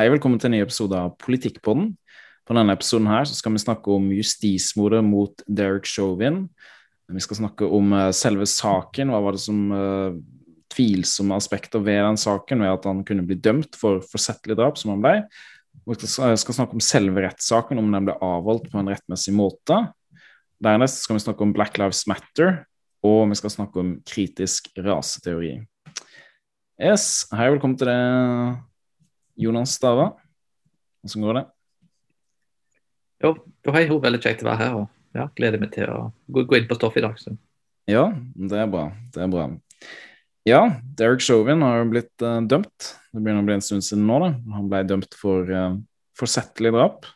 Hei, velkommen til en ny episode av Politikkpodden. På denne episoden her så skal vi snakke om justismordet mot Derek Chauvin. Vi skal snakke om uh, selve saken. Hva var det som uh, tvilsomme aspekter ved den saken, ved at han kunne bli dømt for forsettlig drap, som han ble. Vi skal snakke om selve rettssaken, om den ble avholdt på en rettmessig måte. Dernest skal vi snakke om Black Lives Matter, og vi skal snakke om kritisk raseteori. Yes, Hei, velkommen til det, Jonas Stava. Hvordan går det? Jo, hei, jo, veldig kjekt å være her. og ja, Gleder meg til å gå, gå inn på stoffet i dag. Så. Ja, det er bra. Det er bra. Ja, Derek Chauvin har blitt uh, dømt. Det begynner å bli en stund siden nå. da. Han ble dømt for uh, forsettlig drap.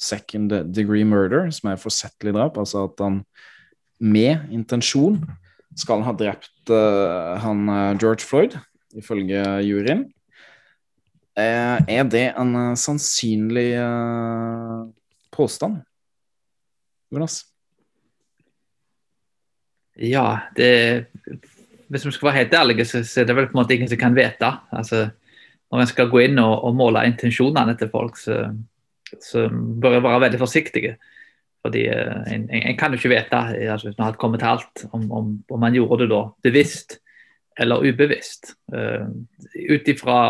Second degree murder, som er forsettlig drap. Altså at han med intensjon skal ha drept uh, han George Floyd, ifølge juryen. Er det en sannsynlig påstand? Jonas? Ja, det Hvis vi skal være helt ærlige, så, er det vel på en måte ingen som kan vite. Altså, når en skal gå inn og, og måle intensjonene til folk, så, så bør en være veldig forsiktig. Fordi en, en, kan jo ikke vite, altså, hvis man hadde kommet til alt, om, om, om man gjorde det da bevisst eller ubevisst. Uh, Ut ifra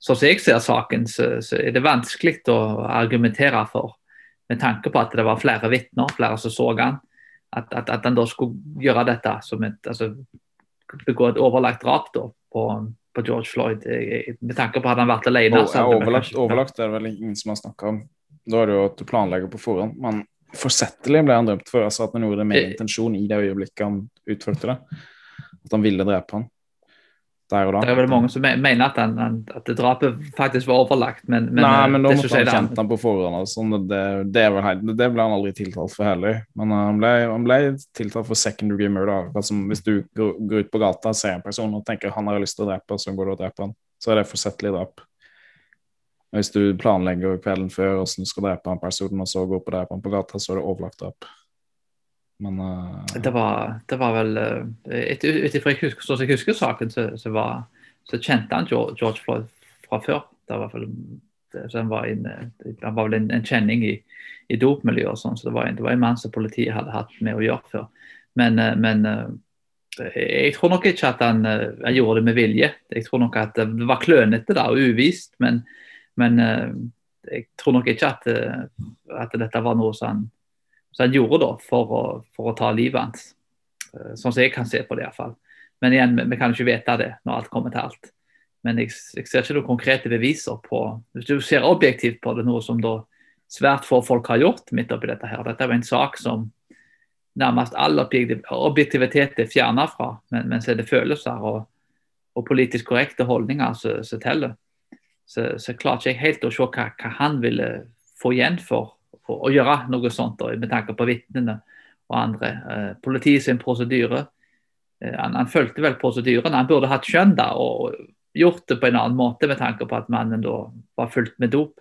sånn som jeg ser saken, så, så, er det vanskelig å argumentere for, med tanke på at det var flere vitner, flere som så han, at, at, at han da skulle gjøre dette som et altså, begå et overlagt drap da, på, på, George Floyd. Med tanke på at han vært alene. Ja, overlagt, overlagt er det vel ingen som har snakka om. Da er det jo at du planlegger på forhånd. Men forsettlig ble han dømt for altså at han gjorde det med intensjon i det øyeblikket han utførte det. At han ville drepe han der og da. Det er vel mange som mener at, han, at drapet faktisk var overlagt, men, men Nei, men da måtte han kjent han på forhånd. Altså. det, det, det, ble han aldri tiltalt for heller. Men uh, han, ble, han, ble, tiltalt for second degree murder. Altså, hvis du går, går, ut på gata og ser en person og tenker han har lyst til å drepe, så går du og dreper han. Så er det forsettlig drap. Hvis du planlegger kvelden før hvordan du skal drepe en person, og så går på drepe han på gata, så er det overlagt drap. Men uh... det, var, det, var, vel Ut ifra jeg husker, sånn jeg husker saken, så, så, var, så, kjente han George Floyd fra før. Det var vel, så han, var en, han var vel en, en kjenning i, i dopmiljøet, og sånn, så det var, en, det var en mann som politiet hadde hatt med å gjøre før. Men, eh, men eh, jeg tror nok ikke at han, han, gjorde det med vilje. Jeg tror nok at det var klønete da, og uvist, men, men jeg tror nok ikke at, at dette var noe som han som han gjorde da for å, for å ta livet hans. Eh, sånn som jeg kan se på det iallfall. Men igjen, vi kan ikke vite det når alt kommer til alt. Men jeg, jeg ser ikke noen konkrete beviser på Hvis du ser objektivt på det, noe som da svært få folk har gjort midt oppi dette her. Dette er en sak som nærmest all objektivitet er fjerna fra, men, men så er det følelser og, og politisk korrekte holdninger som teller. Så, så klarer ikke jeg helt å se hva, hva han ville få igjen for å gjøre noe sånt, da, med tanke på vitnene og andre. Eh, Politiet sin prosedyre. Eh, han, han fulgte vel prosedyren. Han burde hatt skjønn da, og gjort det på en annen måte med tanke på at mannen da var fulgt med dop.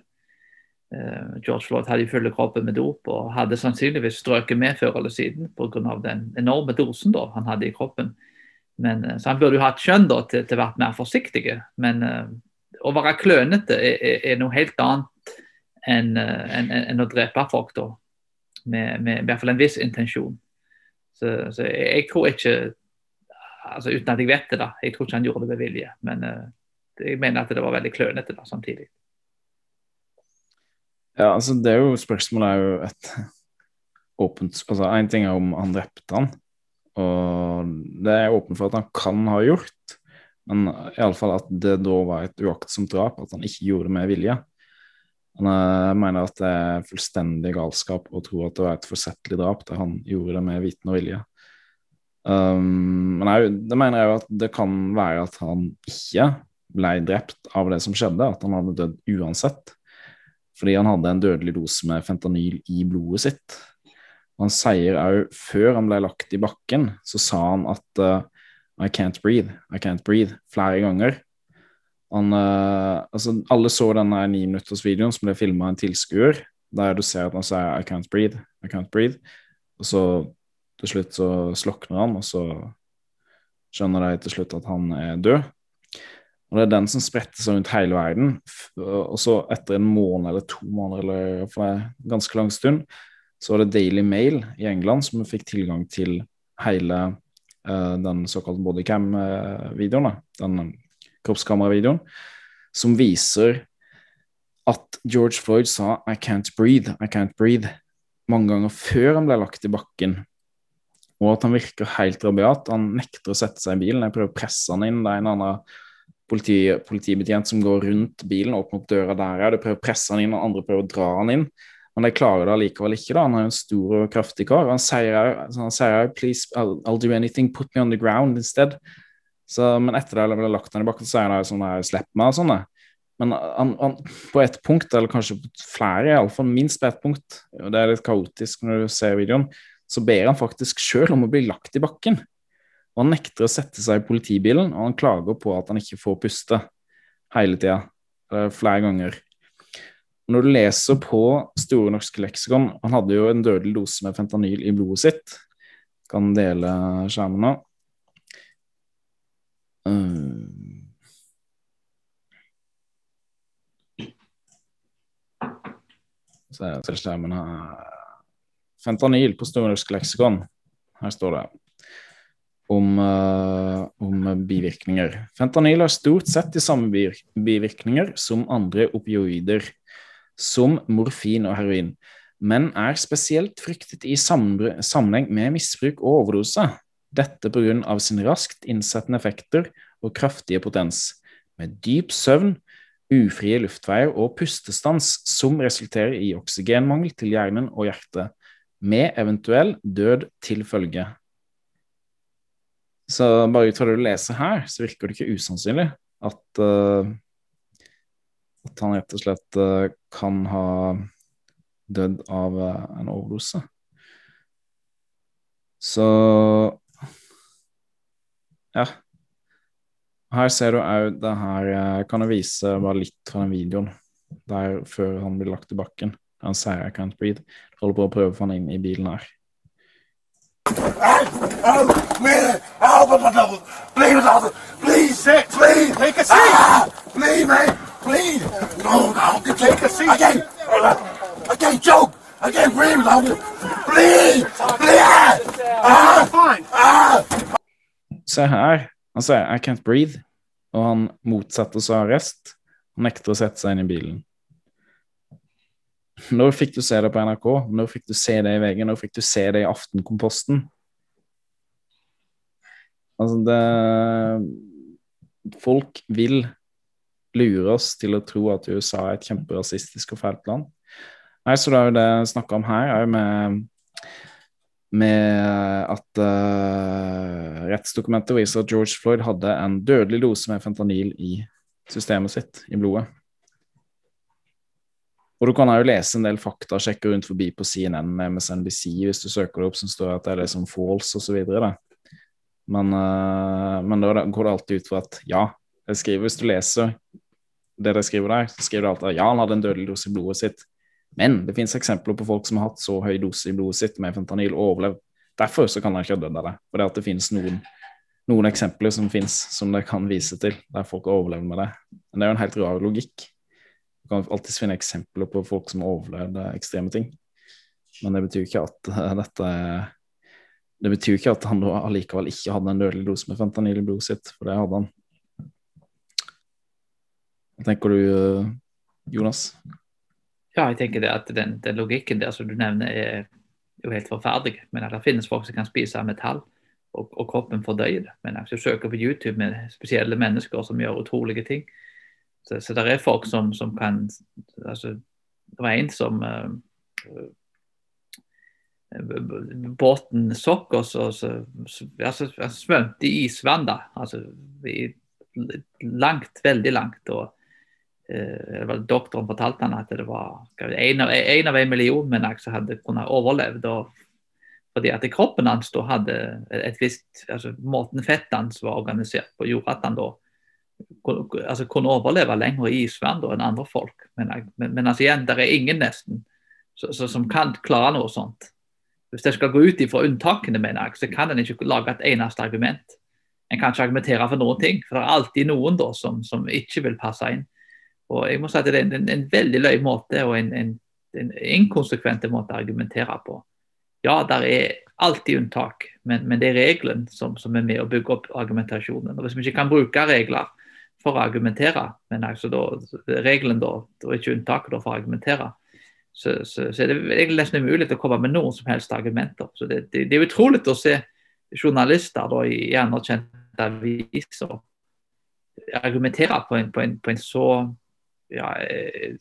Eh, George Floyd hadde fulle kroppen med dop og hadde sannsynligvis strøket med før eller siden pga. den enorme dosen da han hadde i kroppen. Men, så han burde jo hatt skjønn da til, å være mer forsiktig. Men uh, å være klønete er, er, er, noe helt annet enn en, en, en å drepe folk, da. Med, med, i hvert fall en viss intensjon. Så, så jeg, jeg, tror ikke altså Uten at jeg vet det, da. Jeg tror ikke han gjorde det med vilje. Men uh, jeg mener at det var veldig klønete da, samtidig. Ja, altså det er jo Spørsmålet er jo et åpent altså Én ting er om han drepte han, og det er åpent for at han kan ha gjort. Men iallfall at det da var et uaktsomt drap, at han ikke gjorde det med vilje. Jeg mener at det er fullstendig galskap å tro at det var et forsettlig drap der han gjorde det med viten og vilje. Um, men jeg, det mener jeg jo at det kan være at han ikke ble drept av det som skjedde, at han hadde dødd uansett. Fordi han hadde en dødelig dose med fentanyl i blodet sitt. Han sier òg, før han ble lagt i bakken, så sa han at uh, I can't breathe, I can't breathe, flere ganger. Han, uh, altså, alle så denne niminuttersvideoen som ble filma av en tilskuer, der du ser at han sier 'I can't breathe', I can't breathe. Og så til slutt så slokner han, og så skjønner de til slutt at han er død. Og det er den som spretter seg rundt hele verden. Og så etter en måned eller to måneder eller for en ganske lang stund, så var det Daily Mail i England som fikk tilgang til hele uh, den såkalte bodycam-videoen, den kroppskameravideoen, som viser at George Floyd sa 'I can't breathe', 'I can't breathe' mange ganger før han ble lagt i bakken. Og at han virker helt rabiat. Han nekter å sette seg i bilen. Jeg prøver å presse han inn. Det er en annen politi, politibetjent som går rundt bilen, opp mot døra der. Ja. De prøver å presse han inn, og andre prøver å dra han inn. Men de klarer det allikevel ikke. da, Han er en stor og kraftig kar. Han sier jo 'please, I'll, I'll, do anything, put me on the ground instead'. Så, men etter det ble lagt han i bakken, så er det sånn 'slipp meg' og sånn. Men han, han, på et punkt, eller kanskje flere, iallfall minst på ett punkt, og det er litt kaotisk når du ser videoen, så ber han faktisk sjøl om å bli lagt i bakken. Og han nekter å sette seg i politibilen, og han klager på at han ikke får puste hele tida, flere ganger. Når du leser på Store norske leksikon Han hadde jo en dødelig dose med fentanyl i blodet sitt. Kan dele skjermen nå. Uh. Er det skjermen her Fentanyl på Store leksikon. Her står det om, uh, om, bivirkninger. Fentanyl har stort sett de samme bivirkninger som andre opioider som morfin og heroin, men er spesielt fryktet i sammenheng med misbruk og overdose. Dette pga. sine raskt innsettende effekter og kraftige potens, med dyp søvn, ufrie luftveier og pustestans som resulterer i oksygenmangel til hjernen og hjertet, med eventuell død til følge. Så bare ut fra det du leser her, så virker det ikke usannsynlig at uh, at han rett og slett uh, kan ha dødd av uh, en overdose. Så ja. Her ser du òg det her Jeg kan jo vise bare litt fra den videoen der før han blir lagt i bakken. Han sier 'I can't breathe'. Jeg holder på å prøve å få han inn i bilen her. Ah. Ah. Ah. Se her. Han sier 'I can't breathe', og han motsetter seg arrest. Han nekter å sette seg inn i bilen. Når fikk du se det på NRK? Når fikk du se det i VG? Når fikk du se det i Aftenkomposten? Altså, det Folk vil lure oss til å tro at USA er et kjemperasistisk og fælt land. Nei, så det er jo det jeg snakker om her, er jo med, med at uh, rettsdokumentet viser at George Floyd hadde en dødelig dose med fentanyl i systemet sitt, i blodet. Og du kan jo lese en del faktasjekker rundt forbi på CNN, MSNBC, hvis du søker det opp, som står at det er liksom false osv. Men, uh, men da går det alltid ut for at ja, jeg skriver hvis du leser det de skriver der, så skriver de alltid at ja, han hadde en dødelig dose i blodet sitt. Men det finnes eksempler på folk som har hatt så høy dose i blodet sitt med fentanyl og overlevd. Derfor så kan de ikke ha dødd av det. For det at det finnes noen, noen eksempler som finnes som det kan vise til, der folk har overlevd med det. Men det er jo en helt rar logikk. Du kan alltids finne eksempler på folk som har overlevd ekstreme ting. Men det betyr ikke at uh, dette Det betyr ikke at han da allikevel ikke hadde en dødelig dose med fentanyl i blodet sitt, for det hadde han. Hva tenker du, eh, Jonas? Ja, jeg tenker det at den, den logikken der som du nevner, er jo helt forferdelig. Men at det finnes folk som kan spise metall, og, og kroppen fordøyer det. Men hvis du søker på YouTube med spesielle mennesker som gjør utrolige ting, så, så det er folk som, som kan altså, Det var en som uh, Båten sokk, og så, så, så altså, svømte i isvann. da, altså i, langt, veldig langt. og Doktoren fortalte han at det var en av, en million mennesker som hadde kunnet overlevd. Fordi at kroppen hans da hadde et visst altså Måten fettet hans var organisert på, gjorde at han da altså, kunne overleve lenger i isvann enn andre folk. Men, men, men altså igjen, det er ingen nesten så, så, som kan klare noe sånt. Hvis jeg skal gå ut ifra unntakene, mener jeg, så kan en ikke lage et eneste argument en kan ikke argumentere for noen ting. For det er alltid noen da som, som ikke vil passe inn. Og jeg må si at Det er en, en, en veldig løy måte og en, en, en inkonsekvent måte å argumentere på. Ja, der er alltid unntak, men, men det er regelen som, som, er med å bygge opp argumentasjonen. Og Hvis vi ikke kan bruke regler for å argumentere, men altså da, regelen da, og ikke unntaket for å argumentere, så, så, så er det nesten umulig å komme med noen som helst argumenter. Så Det, det, det er utrolig å se journalister da, i anerkjente aviser argumentere på en, på en, på en så ja, eh,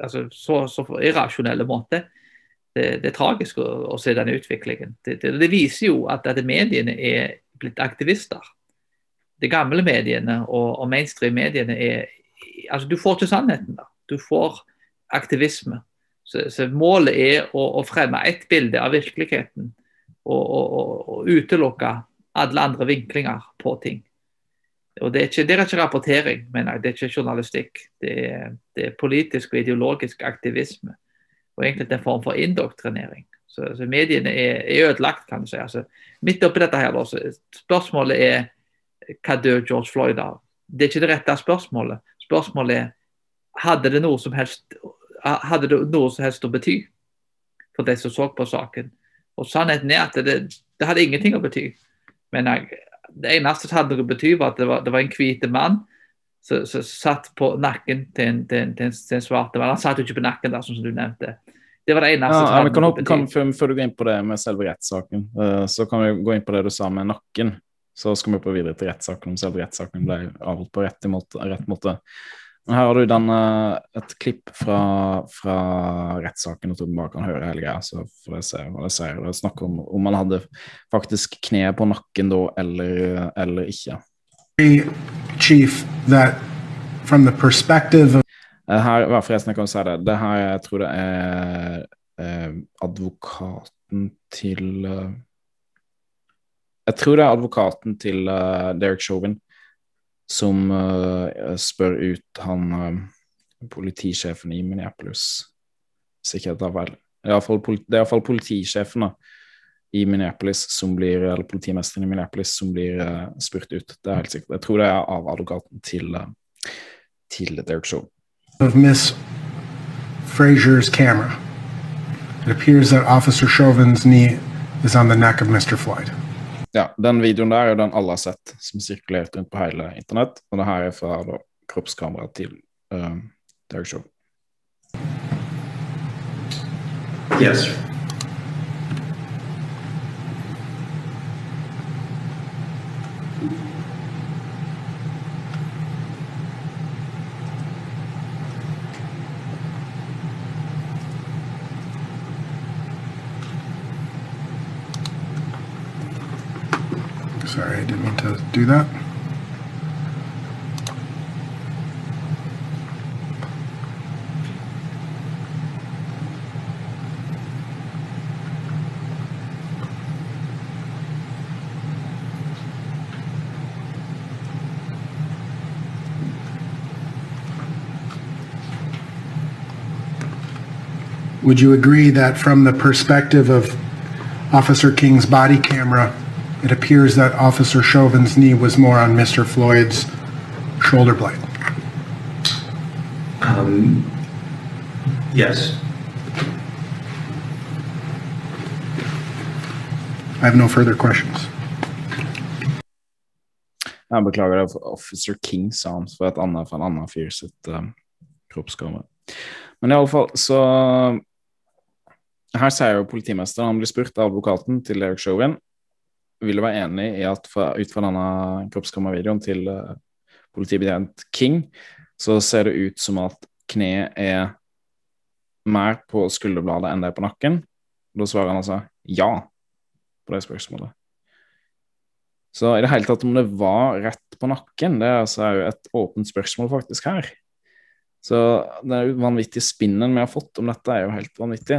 altså så, så irrasjonelle måte. Det, det, er tragisk å, å se denne utviklingen. Det, det, det viser jo at, at, mediene er blitt aktivister. De gamle mediene og, og mainstream-mediene er altså Du får ikke sannheten. da. Du får aktivisme. Så, så Målet er å, å fremme ett bilde av virkeligheten og, og, og utelukke alle andre vinklinger på ting. Og det er, ikke, det er ikke rapportering, mener jeg. Det er ikke journalistikk. Det er, det er, politisk og ideologisk aktivisme. Og egentlig en form for indoktrinering. Så, så mediene er, er, ødelagt, kan du si. Altså, midt oppi dette her, da, spørsmålet er hva dør George Floyd av? Det er ikke det rette spørsmålet. Spørsmålet er hadde det noe som helst, hadde det noe som helst å bety for de som så på saken. Og Sannheten er at det, det hadde ingenting å bety. Men jeg, det eneste det hadde å bety, var at det var, det var en hvit mann som, satt på nakken til en, til, en, til, en, til en, svarte mann. Han satt jo ikke på nakken, der, som du nevnte. Det var det eneste ja, noe kan, før, før, du går inn på det med selve rettssaken, uh, så kan vi gå inn på det du sa med nakken. Så skal vi på videre til rettssaken om selve rettssaken ble avholdt på rett måte. Rett måte. Her har du den, uh, et klipp fra, fra rettssaken, og du bare kan høre hele greia. Så får jeg se hva det sier. Det er snakk om om han hadde faktisk kneet på nakken da, eller, eller ikke. Chief, that from the perspective of eh, her, forresten, jeg kan si det. Det her, jeg tror det er eh, advokaten til eh, Jeg tror det er advokaten til eh, Derek Chauvin som uh, spør ut han uh, politisjefen i Minneapolis. Sikkert av vel. Det er iallfall politisjefen da, i Minneapolis som blir, eller politimesteren i Minneapolis som blir uh, spurt ut. Det er helt sikkert. Jeg tror det er av advokaten til, til Derek Show. Miss Frazier's camera. It appears that Officer Chauvin's knee is on the neck of Mr. Floyd. Ja, den videoen der er den alle har sett, som sirkulerte rundt på hele internett. Og det her er fra da, kroppskameraet til uh, Derek Show. Yes. Do that. Would you agree that from the perspective of Officer King's body camera, it appears that Officer Chauvin's knee was more on Mr. Floyd's shoulder blade. Um, yes. I have no further questions. Jeg beklager for Officer King sa han for et annet, for en annen fyr sitt uh, kroppskamera. Men i alle fall, så Her sier jo politimesteren Han blir spurt av advokaten til Eric Chauvin vil du være enig i at fra, ut fra denne kroppskammervideoen til uh, politibetjent King, så ser det ut som at kneet er mer på skulderbladet enn det er på nakken? Da svarer han altså ja på det spørsmålet. Så i det hele tatt om det var rett på nakken, det er altså et åpent spørsmål faktisk her. Så den vanvittige spinnen vi har fått om dette, er jo helt vanvittig.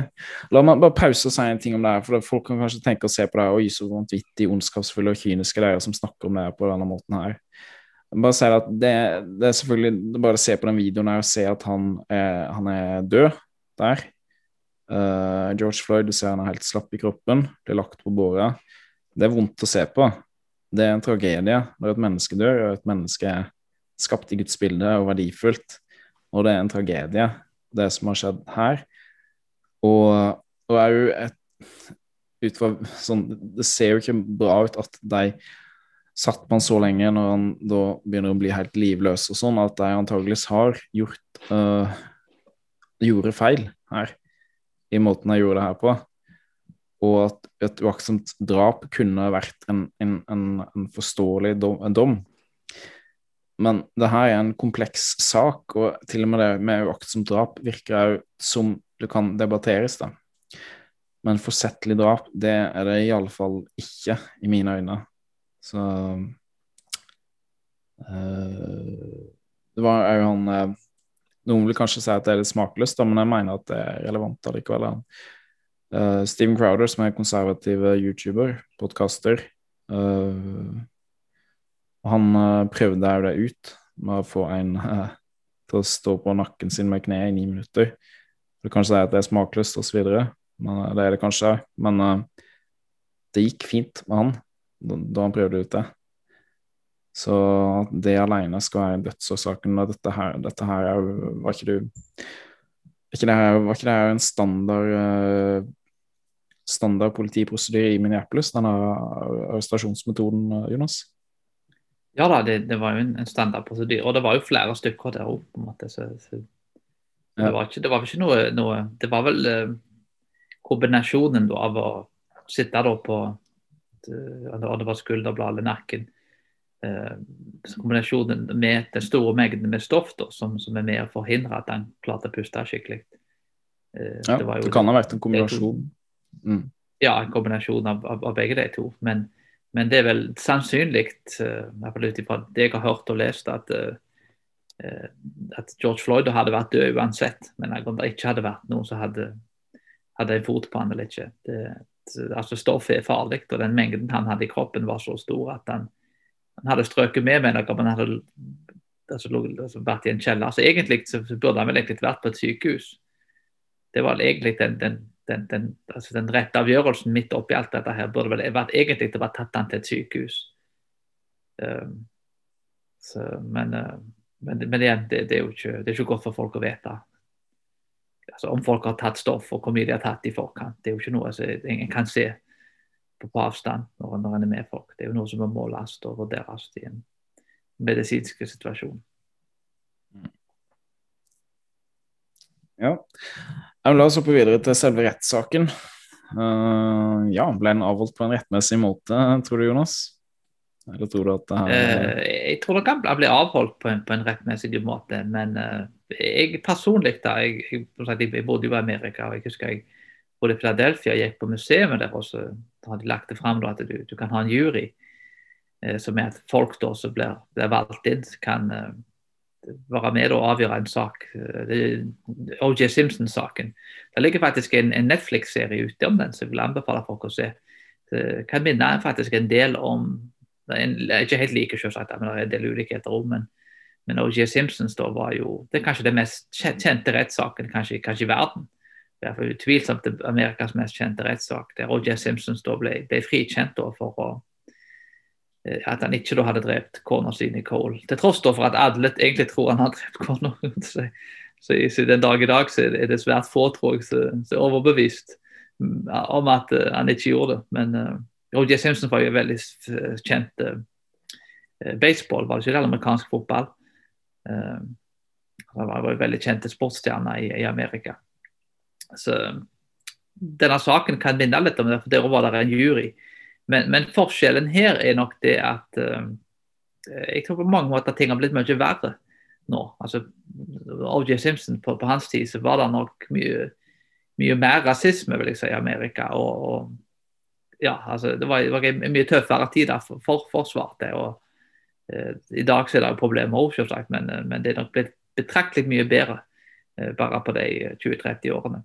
La meg bare pause og si en ting om det her, for folk kan kanskje tenke og se på det her, Oi, så vanvittig ondskapsfulle og kyniske det er som snakker om det her på denne måten her. Bare si at det, det, er selvfølgelig Bare se på den videoen her og se at han er, han er død der. Uh, George Floyd, du ser han er helt slapp i kroppen, blir lagt på båret. Det er vondt å se på. det er en tragedie når et menneske dør, og et menneske er skapt i Guds bilde og verdifullt. Og det er en tragedie, det som har skjedd her. Og, og er jo et ut fra sånn Det ser jo ikke bra ut at de satt han så lenge når han da begynner å bli helt livløs og sånn, at de antageligvis har gjort øh, gjorde feil her i måten de gjorde det her på. Og at et uaktsomt drap kunne vært en, en, en, en forståelig dom, dom, Men det her er en kompleks sak, og til og med det med uaktsomt drap virker òg som det kan debatteres, da. Men forsettlig drap, det er det i alle fall ikke, i mine øyne. Så øh, Det var òg han uh, Noen vil kanskje si at det er litt smakløst, men jeg mener at det er relevant allikevel. Uh, Steven Crowder, som er konservativ YouTuber, podkaster, han prøvde òg det ut med å få en til å stå på nakken sin med kneet i ni minutter. Du kan si at det er smakløst osv., men det er det kanskje òg. Men det gikk fint med han da han prøvde ut det. Så det alene skal være dødsårsaken og dette her, dette her er, var ikke du ikke det her, Var ikke det her en standard standard politiprosedyre i Minneapolis, denne arrestasjonsmetoden, Jonas? Ja da, det, det var jo en, en standard prosedyre, og det var jo flere stykker der òg. Så, så, det, var ikke, det var ikke noe, noe Det var vel uh, kombinasjonen da, av å sitte da på og det var skulderbladet eller nakken. Eh, kombinasjonen med den store mengden med stoff da, som, som, er med å forhindre at han klarte å puste skikkelig. Eh, ja, det, det, kan ha vært en kombinasjon. Mm. Ja, en kombinasjon av, av, av, begge de to. Men, men det er vel sannsynlig, uh, ut ifra det jeg har hørt og lest, at, uh, at George Floyd hadde vært død uansett. Men om det ikke hadde vært noen som hadde, hadde en fot på han eller ikke, det, altså stoffet er farlig, og den mengden han hadde i kroppen var så stor at han, han hadde strøket med mennesker, men hadde altså, altså, vært i en kjeller. Så egentlig så burde han vel egentlig vært på et sykehus. Det var egentlig den, den, den, den, altså den rette avgjørelsen midt oppi alt dette her burde vel vært egentlig å tatt han til et sykehus. Um, så, men, uh, men, men det, det, det, er jo ikke, det er ikke godt for folk å vite altså Om folk har tatt stoff og hvor mye de har tatt i forkant. Det er jo ikke noe som ingen kan se på, på avstand når, når en er med folk. Det er jo noe som må måles og vurderes i en medisinsk situasjon. Ja. La oss hoppe videre til selve rettssaken. Uh, ja, ble den avholdt på en rettmessig måte, tror du, Jonas? Eller tror du at det her uh, Jeg tror det kan bli avholdt på en, på en rettmessig måte, men uh, jeg personlig da, jeg, jeg, jeg, bodde jo i Amerika, og jeg husker jeg bodde i Philadelphia og gikk på museet der, og så hadde de lagt det fram at du, du, kan ha en jury. Som er at folk da som blir, blir valgt inn, kan være med og avgjøre en sak. Eh, OJ Simpson-saken. Det ligger faktisk en, en Netflix-serie ute om den, så jeg vil anbefale folk å se. Det kan minne faktisk en del om en, Ikke helt like, selvsagt, men det er en del ulikheter òg. Men men O.J. Simpsons da var jo det er kanskje den mest kjente rettssaken kanskje, kanskje, i verden. Det er utvilsomt Amerikas mest kjente rettssak, der O.J. Simpsons da ble, ble frikjent da for å, at han ikke da hadde drept kona si Nicole. Til tross da for at alle egentlig tror han har drept kona. så, så, så den dag i dag så er det svært få, tror jeg, som er overbevist mm, om at uh, han ikke gjorde det. Men uh, eh, Simpson var jo veldig kjent uh, baseball, var det ikke det? Amerikansk fotball. Uh, han var jo veldig kjente sportsstjerne i, i, Amerika. Så denne saken kan minne litt om det, for der var det en jury. Men, men, forskjellen her er nok det at uh, jeg tror på mange måter ting har blitt mye verre nå. Altså, O.J. Simpson på, på, hans tid så var det nok mye, mye mer rasisme vil jeg si, i Amerika. Og, og ja, altså, det var, det var en mye tøffere tid for, for forsvaret. og Eh, I dag så er det problemer òg, men, eh, men, det er nok blitt betraktelig mye bedre eh, bare på de 20-30 årene.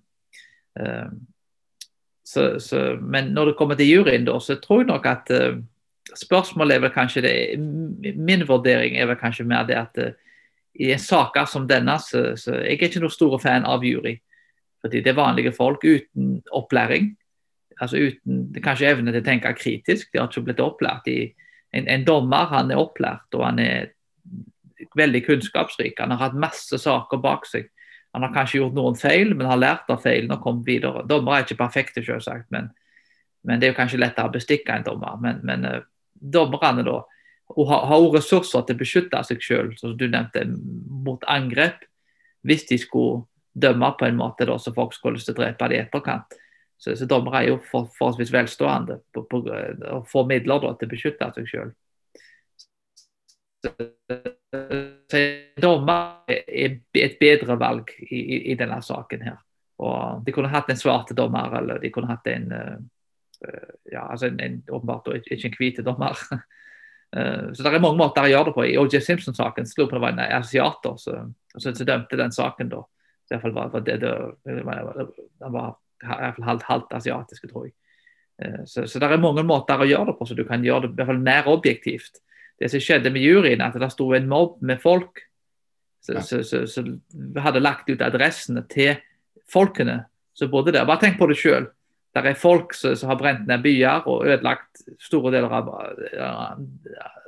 Så, så, men når det kommer til juryen, da, så tror jeg nok at uh, spørsmålet er vel kanskje det Min vurdering er vel kanskje mer det at uh, i saker som denne, så, så jeg er ikke noen stor fan av jury. Fordi det er vanlige folk uten opplæring. Altså uten kanskje evne til å tenke kritisk. De har ikke blitt opplært i en, en dommer han er opplært og han er veldig kunnskapsrik. Han har hatt masse saker bak seg. Han har kanskje gjort noen feil, men har lært av feilene og kommet videre. Dommere er ikke perfekte, selvsagt, men, men det er jo kanskje lettere å bestikke en dommer. Men, men uh, dommerne da, og har, har ressurser til å beskytte seg selv, som du nevnte, mot angrep, hvis de skulle dømme på en måte da, så folk skulle lyst til å drepe dem i etterkant. Så, så dommere er jo for, forholdsvis velstående og får midler da, til å beskytte seg selv. Så dommer er et bedre valg i, i, i, denne saken her. Og De kunne hatt en svarte dommer, eller de kunne hatt en uh, ja, altså en, en, åpenbart ikke en hvit dommer. uh, så det er mange måter å gjøre det på. I OJ Simpson-saken slo på det var en asiater som dømte den saken da. Så i var, var det, Han var iallfall halvt, halvt asiatisk, tror jeg. Så, så det er mange måter å gjøre det på, så du kan gjøre det i hvert fall mer objektivt det som skjedde med juryen, at det sto en mobb med folk som hadde lagt ut adressene til folkene som bodde der. Bare tenk på det sjøl. Det er folk som har brent ned byer og ødelagt store deler av,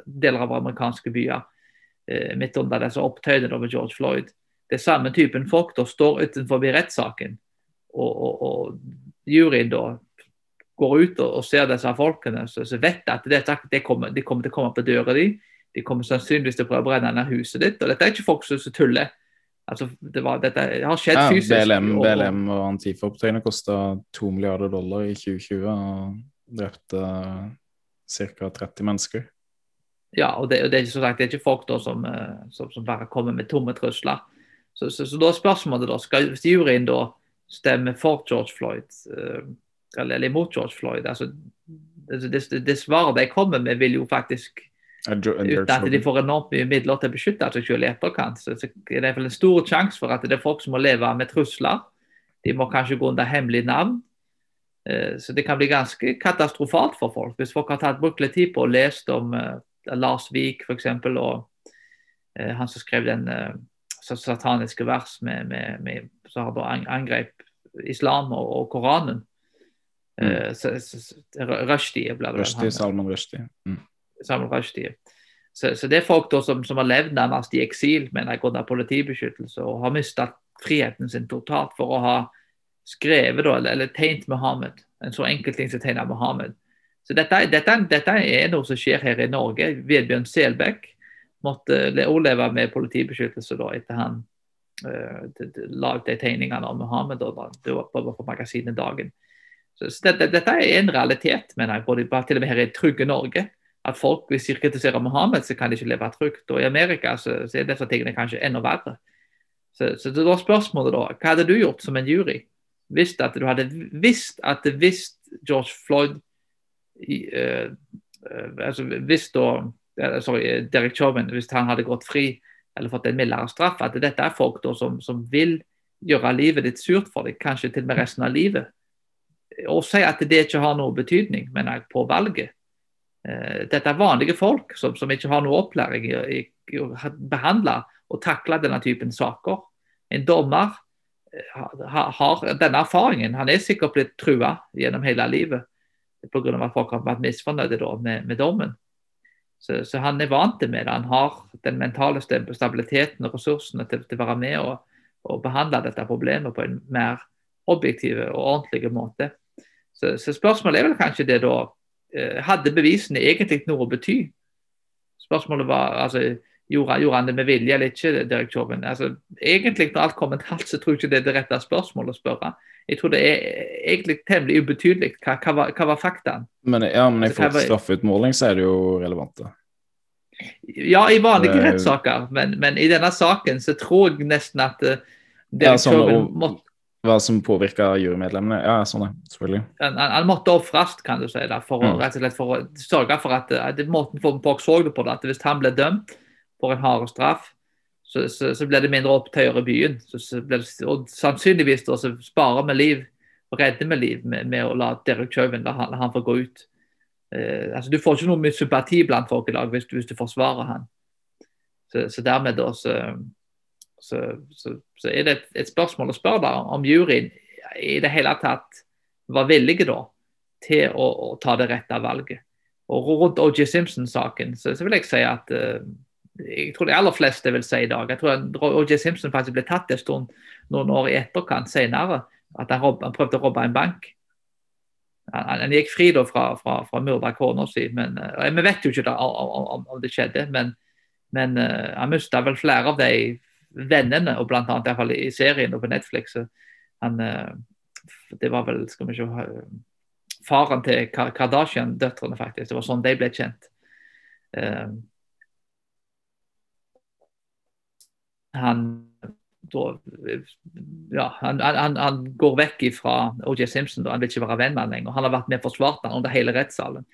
deler av amerikanske byer eh, midt under disse opptøyene over George Floyd. Det er samme typen folk da står utenfor rettssaken, og, og, og juryen da går ut og, og ser disse folkene, så, så vet at det, det kommer, de kommer til å komme på døra di. De kommer sannsynligvis til å prøve å brenne ned huset ditt. og Dette er ikke folk som tuller. Altså, det var, dette har skjedd ja, fysisk. BLM og, BLM og Antifa-opptøyene kosta to milliarder dollar i 2020 og drepte ca. 30 mennesker. Ja, og det, og det, er, sagt, det er ikke folk da, som, eh, som, som, bare kommer med tomme trusler. Så, så, så da er spørsmålet da, skal juryen da stemmer for George Floyd? Uh, eller, eller imot George Floyd. Altså, det, det, det, svaret de kommer med, vil jo faktisk Uten at de får enormt mye midler til å beskytte seg selv i etterkant. Så, så er det en stor sjanse for at det er folk som må leve med trusler. De må kanskje gå under hemmelig navn. Uh, så det kan bli ganske katastrofalt for folk. Hvis folk har tatt brukt litt tid på å lese om uh, Lars Vik f.eks. og uh, han som skrev den sataniske vers med, med, med, som angrep islam og, og Koranen. Eh, Rushdie blir det Rushdie, Salman Rushdie. Mm. Salman Rushdie. Så, så, det er folk da, som, som, har levd nærmest i eksil med grunn av politibeskyttelse og har mistet friheten sin totalt for å ha skrevet da, eller, eller tegnet Mohammed. En så enkel ting som tegner Mohammed. Så dette, dette, dette, er noe som skjer her i Norge. Vedbjørn Selbekk måtte overleve med politibeskyttelse da, etter han uh, lagde tegningene av Mohammed da, det var på, på magasinet Dagen. Så, dette, dette, er en realitet, mener jeg, både til og med her i trygge Norge. At folk, hvis de kritiserer Mohammed, så kan de ikke leve trygt. Og i Amerika så, så er disse tingene kanskje enda verre. Så, så det var spørsmålet da, hva hadde du gjort som en jury? Visst at du hadde visst at hvis George Floyd uh, uh, altså hvis da uh, sorry, Derek Chauvin, hvis han hadde gått fri eller fått en mildere straff, at dette er folk da som, som vil gjøre livet ditt surt for deg, kanskje til og med resten av livet å si at det ikke har noe betydning mener jeg, på valget. Eh, dette er vanlige folk som, som ikke har noe opplæring i, å behandle og takle denne typen saker. En dommer eh, har, har denne erfaringen. Han er sikkert blitt trua gjennom hele livet pga. at folk har vært misfornøyde med, med, dommen. Så, så, han er vant med det. Han har den mentale stabiliteten og ressursene til, til å være med og, og behandle dette problemet på en mer objektiv og ordentlig måte. Så, så, spørsmålet er vel kanskje det da eh, Hadde bevisene egentlig noe å bety? Spørsmålet var altså, gjorde, gjorde han det med vilje eller ikke? direktøren? Altså, egentlig når alt kommer til alt, så tror jeg ikke det er det rette spørsmålet å spørre. Jeg tror det er egentlig temmelig ubetydelig. Hva, hva, var, hva var faktaen? Men, ja, men i altså, forhold til straffeutmåling så er det jo relevante. Ja, i vanlige rettssaker, men, men, i denne saken så tror jeg nesten at direktøren ja, sånn, måtte hva som påvirka jurymedlemmene? Ja, sånn er selvfølgelig. Han, han måtte ofres, kan du si, da, for, mm. rett og slett for å sørge for at, at måten folk så det på, det, at hvis han ble dømt for en hard straff, så, så, så, ble det mindre opptøyer i byen. Så, så ble det, og sannsynligvis da, så sparer vi liv og redder vi liv med, med, å la Derek Chauvin la han, han få gå ut. Eh, altså, du får ikke noe mye sympati blant folk i dag hvis du, hvis du forsvarer han. Så, så dermed da så så, så, så, er det et, spørsmål å spørre da, om juryen i det hele tatt var villige da til å, å ta det rette valget. og rundt OJ Simpson-saken så, så, vil jeg si at uh, jeg tror de aller fleste vil si i dag Jeg tror OJ Simpson faktisk ble tatt en stund noen år i etterkant senere. At han, rob, han prøvde å robbe en bank. Han, han, gikk fri da fra, fra, fra myrda kona si, men uh, vi vet jo ikke da, om, om, om, det skjedde. Men, men uh, han mista vel flere av de vennene, og blant annet i, fall, i serien og på Netflix. Han, det var vel skal vi se, faren til Kardashian-døtrene, faktisk. Det var sånn de ble kjent. Uh, han, ja, han, han, han, går vekk fra OJ Simpson. Da. Han vil ikke være venn med han lenger. Han har vært med og forsvart han under hele rettssalen.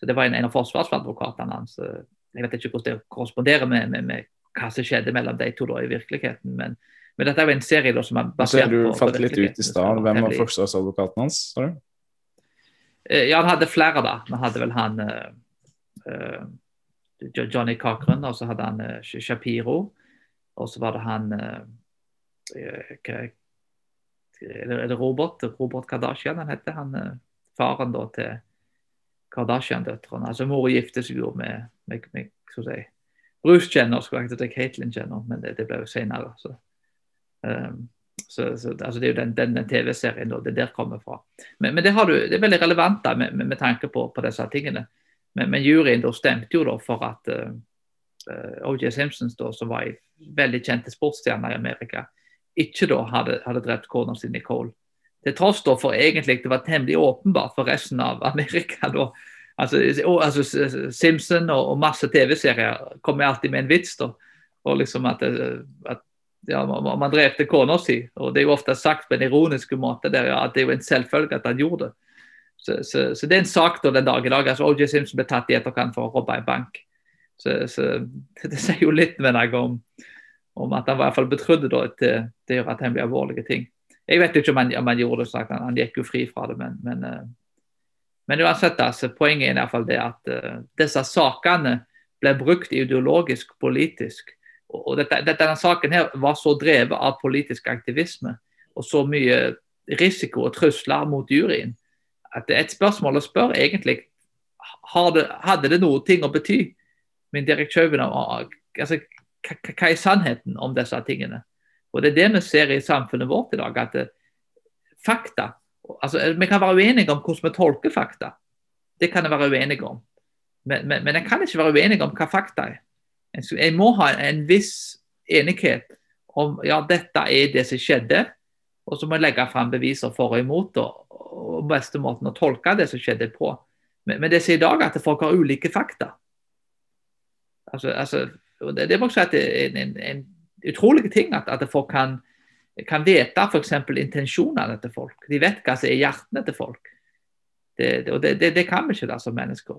Så Det var en, en av forsvarsadvokatene hans. Jeg vet ikke hvordan det korresponderer med, med, med, hva som skjedde mellom de to da i virkeligheten. men men dette er jo en serie da, som er basert på Du falt litt ut i stad. Hvem var forsvarsadvokaten hans? sa du? Eh, ja, han hadde flere, da. Han hadde vel han uh, Johnny Cochran, og så hadde han uh, Shapiro. Og så var det han uh, Er det Robert? Robert Kardashian han heter? Han faren da til Kardashian-døtrene. Altså mora gifter seg jo med, med, med skal si, Bruce Jenner, skulle jeg til Caitlyn Jenner, men det, det ble jo senere. Så. Um, så, så, altså det er jo den, den, den TV-serien det der kommer fra. Men, men det, du, det, er veldig relevant da, med, med, med tanke på, på, disse tingene. Men, men juryen da stemte jo da for at uh, eh, OJ Simpsons, som var en veldig kjente sportsstjerne i Amerika, ikke da hadde, hadde drept kona si Nicole. Til tross da for egentlig det var temmelig åpenbart for resten av Amerika. da, altså, altså Simpson og, og masse TV-serier kommer alltid med en vits. da, og liksom at, at ja, man, drepte kona si. Og det er jo ofte sagt på en ironisk måte der, ja, at det er jo en selvfølge at han gjorde det. Så, så, så, det er en sak da den dag i dag. altså OJ Simpson ble tatt i etterkant for å robbe en bank. Så, så, det sier jo litt med om, om at han i hvert fall betrodd til, til at han temmelig alvorlige ting. Jeg vet ikke om han, om han gjorde det, sagt. Han, han, gikk jo fri fra det, men, men, uh, men uansett, altså, poenget er i hvert fall det at uh, disse sakene ble brukt ideologisk, politisk og dette, denne saken her var så drevet av politisk aktivisme og så mye risiko og trusler mot juryen at det er et spørsmål å spørre egentlig det, hadde det noe ting å bety. Min direktør, altså, hva er sannheten om disse tingene? Og Det er det vi ser i samfunnet vårt i dag. at det, fakta, altså Vi kan være uenige om hvordan vi tolker fakta. Det kan jeg være uenig om. Men, men, men jeg kan ikke være uenig om hva fakta er. Jeg må ha en viss enighet om ja, dette er det som skjedde. Og så må jeg legge fram beviser for og imot, og, og beste måten å tolke det som skjedde på. Men, men det som i dag er at folk har ulike fakta. Altså, altså, det, det, må jeg si at det er en, en, en utrolig ting at, at folk kan, kan vite f.eks. intensjonene til folk. De vet hva som er hjertene til folk. Det, det, og det, det, kan vi ikke da som mennesker.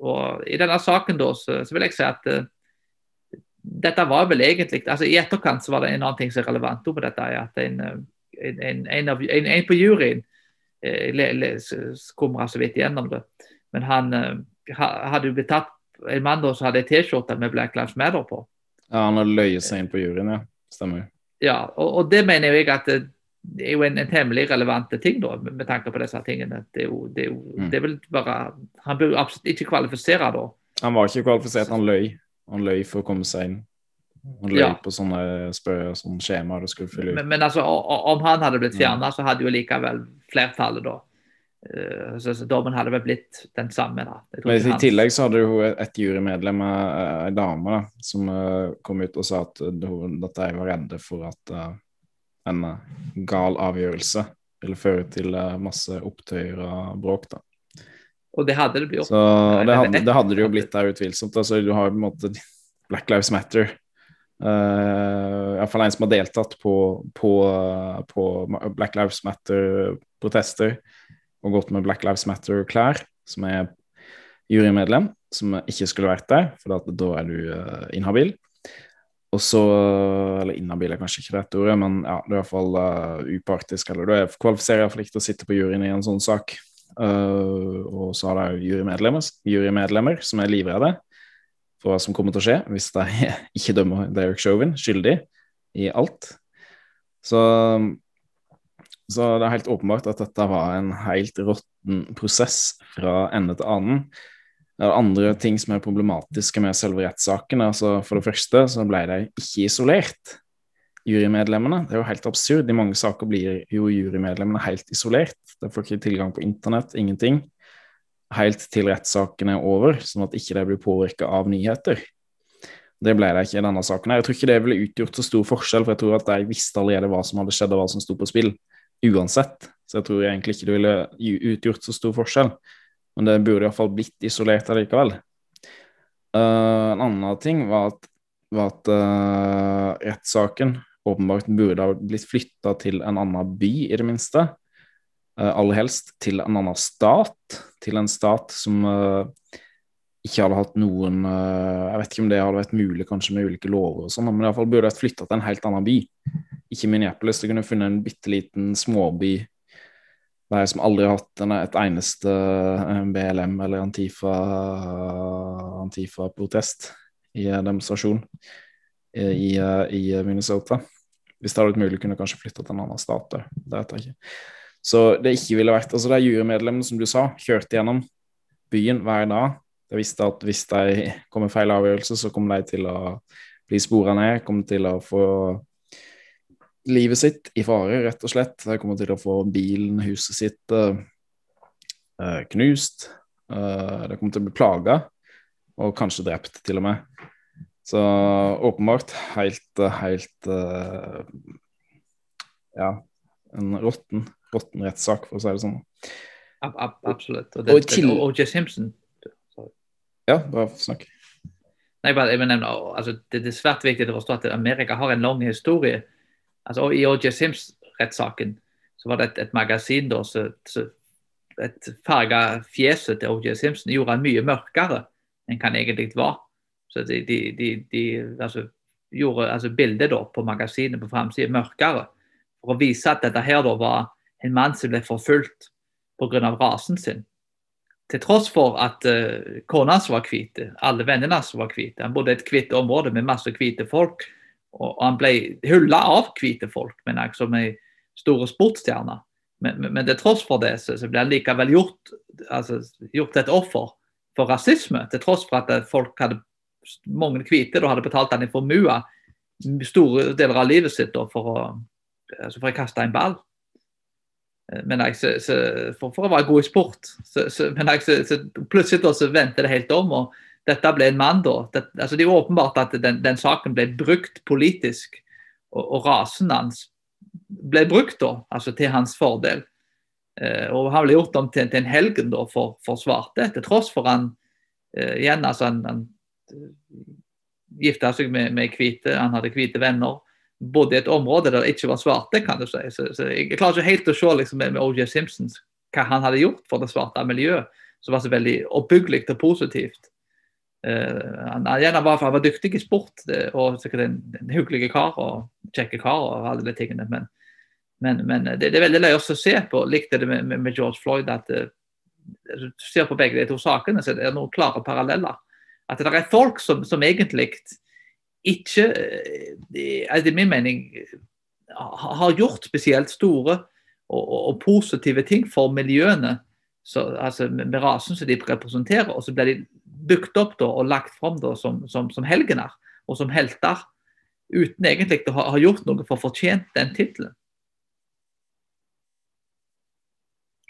Og I denne saken da, så, så vil jeg si at uh, dette var vel egentlig altså I etterkant så var det en annen ting som er relevant på dette. at En, en, en, av, en på juryen uh, skumra så vidt gjennom det. Men han uh, hadde jo blitt tatt En mann som hadde ei T-skjorte med Black Lives Matter på. Ja, han har løyet seg inn på juryen, ja. Stemmer. Ja, og, og det mener jeg at det, er jo en, en temmelig relevant ting, da, med, med tanke på disse tingene. Det jo, det jo mm. det vil bare, Han bør absolutt ikke kvalifisere da. Han var ikke kvalifisert, han løy. Han løy for å komme seg inn. Han løy ja. på sånne, spør, sånne skjemaer du skulle fylle ut. Men, men altså, om han hadde blitt fjerna, ja. så hadde jo likevel flertallet da så, så, dommen hadde vel blitt den samme. da. Men I tillegg så hadde hun et jurymedlem, ei dame, da, som uh, kom ut og sa at, uh, at de var redde for at uh, en gal avgjørelse ville føre til masse opptøyer og bråk. da. Og det hadde det blitt. Så det hadde, det hadde det jo blitt der utvilsomt. Altså, du har på en måte Black Lives Matter. Uh, Iallfall en som har deltatt på, på, på Black Lives Matter-protester og gått med Black Lives Matter-klær, som er jurymedlem, som ikke skulle vært der, for da er du uh, inhabil. Og så Eller inhabil er kanskje ikke rett ordet, men ja, du er iallfall uh, upartisk, eller du er kvalifiserer iallfall ikke til å sitte på juryen i en sånn sak. Uh, og så har de jurymedlemmer, jurymedlemmer som er livredde for hva som kommer til å skje hvis de ikke dømmer Derek Chauvin skyldig i alt. Så, så det er helt åpenbart at dette var en helt råtten prosess fra ende til annen. Det er andre ting som er problematiske med selve rettssaken. Altså, for det første så ble de ikke isolert, jurymedlemmene. Det er jo helt absurd. I mange saker blir jo jurymedlemmene helt isolert. De får ikke tilgang på internett, ingenting. Helt til rettssaken er over, sånn at ikke de blir påvirka av nyheter. Det ble det ikke i denne saken. Jeg tror ikke det ville utgjort så stor forskjell, for jeg tror at de visste allerede hva som hadde skjedd og hva som sto på spill, uansett. Så jeg tror egentlig ikke det ville utgjort så stor forskjell. Men det burde iallfall blitt isolert allikevel. Uh, en annen ting var at, var at uh, rettssaken åpenbart burde ha blitt flytta til en annen by, i det minste. Uh, aller helst til en annen stat. Til en stat som ikke hadde hatt noen Jeg vet ikke om det hadde vært mulig kanskje med ulike lover og sånn, men iallfall burde vært flytta til en helt annen by. Ikke Minneapolis. Du kunne funnet en bitte liten småby der som aldri har hatt et eneste BLM eller Antifa-protest Antifa i demonstrasjon i, i, Minnesota. Hvis det hadde vært mulig, kunne kanskje flytta til en annen stat. Det vet jeg ikke. Så det ikke ville vært Altså, de jurymedlemmene, som du sa, kjørte gjennom byen hver dag. De visste at hvis de kom med feil avgjørelse, så kom de til å bli spora ned, kom til å få livet sitt i fare, rett og slett. De kommer til å få bilen, huset sitt uh, knust. Uh, de kommer til å bli plaga, og kanskje drept, til og med. Så åpenbart helt, helt uh, Ja, en råtten, råtten rettssak, for å si det sånn. Ab ab absolutt. Og, det, og til... O.J. Simpson Sorry. Ja, bare snakk. Nei, bare, jeg nevne, altså, det, er svært viktig å forstå at Amerika har en lang historie altså I O.J. Sims-rettssaken så var det et, et magasin da, så, så et farga fjeset til O.J. Simpson gjorde han mye mørkere enn han egentlig var. Så de, de, de, de altså, gjorde altså, bildet da, på magasinet på framsida mørkere for å vise at dette her da var en mann som ble forfulgt pga. rasen sin. Til tross for at uh, kona hans var hvit, alle vennene hans var hvite. Han bodde i et hvitt område med masse hvite folk. Og, han ble hylla av hvite folk, men som ei store sportsstjerne. Men, men, men, til tross for det, så, så ble han likevel gjort, altså, gjort et offer for rasisme. Til tross for at folk hadde, mange hvite da hadde betalt han i formue store deler av livet sitt da, for, å, altså for å kaste en ball. Men jeg, så, så, for, for, å være god i sport. men jeg, så, plutselig da, så vendte det helt om. og dette ble en mann, da. Det, altså det er jo åpenbart at den, den saken ble brukt politisk, og, og, rasen hans ble brukt da, altså til hans fordel. Eh, og han ble gjort om til, til en helgen da, for, for svarte, til tross for han eh, igjen, altså han, han eh, gifta seg med, med hvite, han hadde hvite venner. Bodde i et område der det ikke var svarte, kan du si. Så, så jeg klarer ikke helt å se liksom, med, med OJ Simpsons hva han hadde gjort for det svarte miljøet, som var så veldig oppbyggelig og positivt. Uh, han, gjerne han var dyktig i sport og sikkert en, en hyggelig kar og kjekke kar og alle de tingene. Men, men, men det, det, er veldig løye å se på. Likte det med, med, med George Floyd at uh, du ser på begge de to sakene, så det er noen klare paralleller. At det er folk som, som egentlig ikke, etter min mening, har gjort spesielt store og, og, og positive ting for miljøene så, altså med rasen som de representerer. Og så blir de bygd opp da, og lagt fram som, som, som helgener og som helter, uten egentlig å ha, ha gjort noe for å fortjent den tittelen.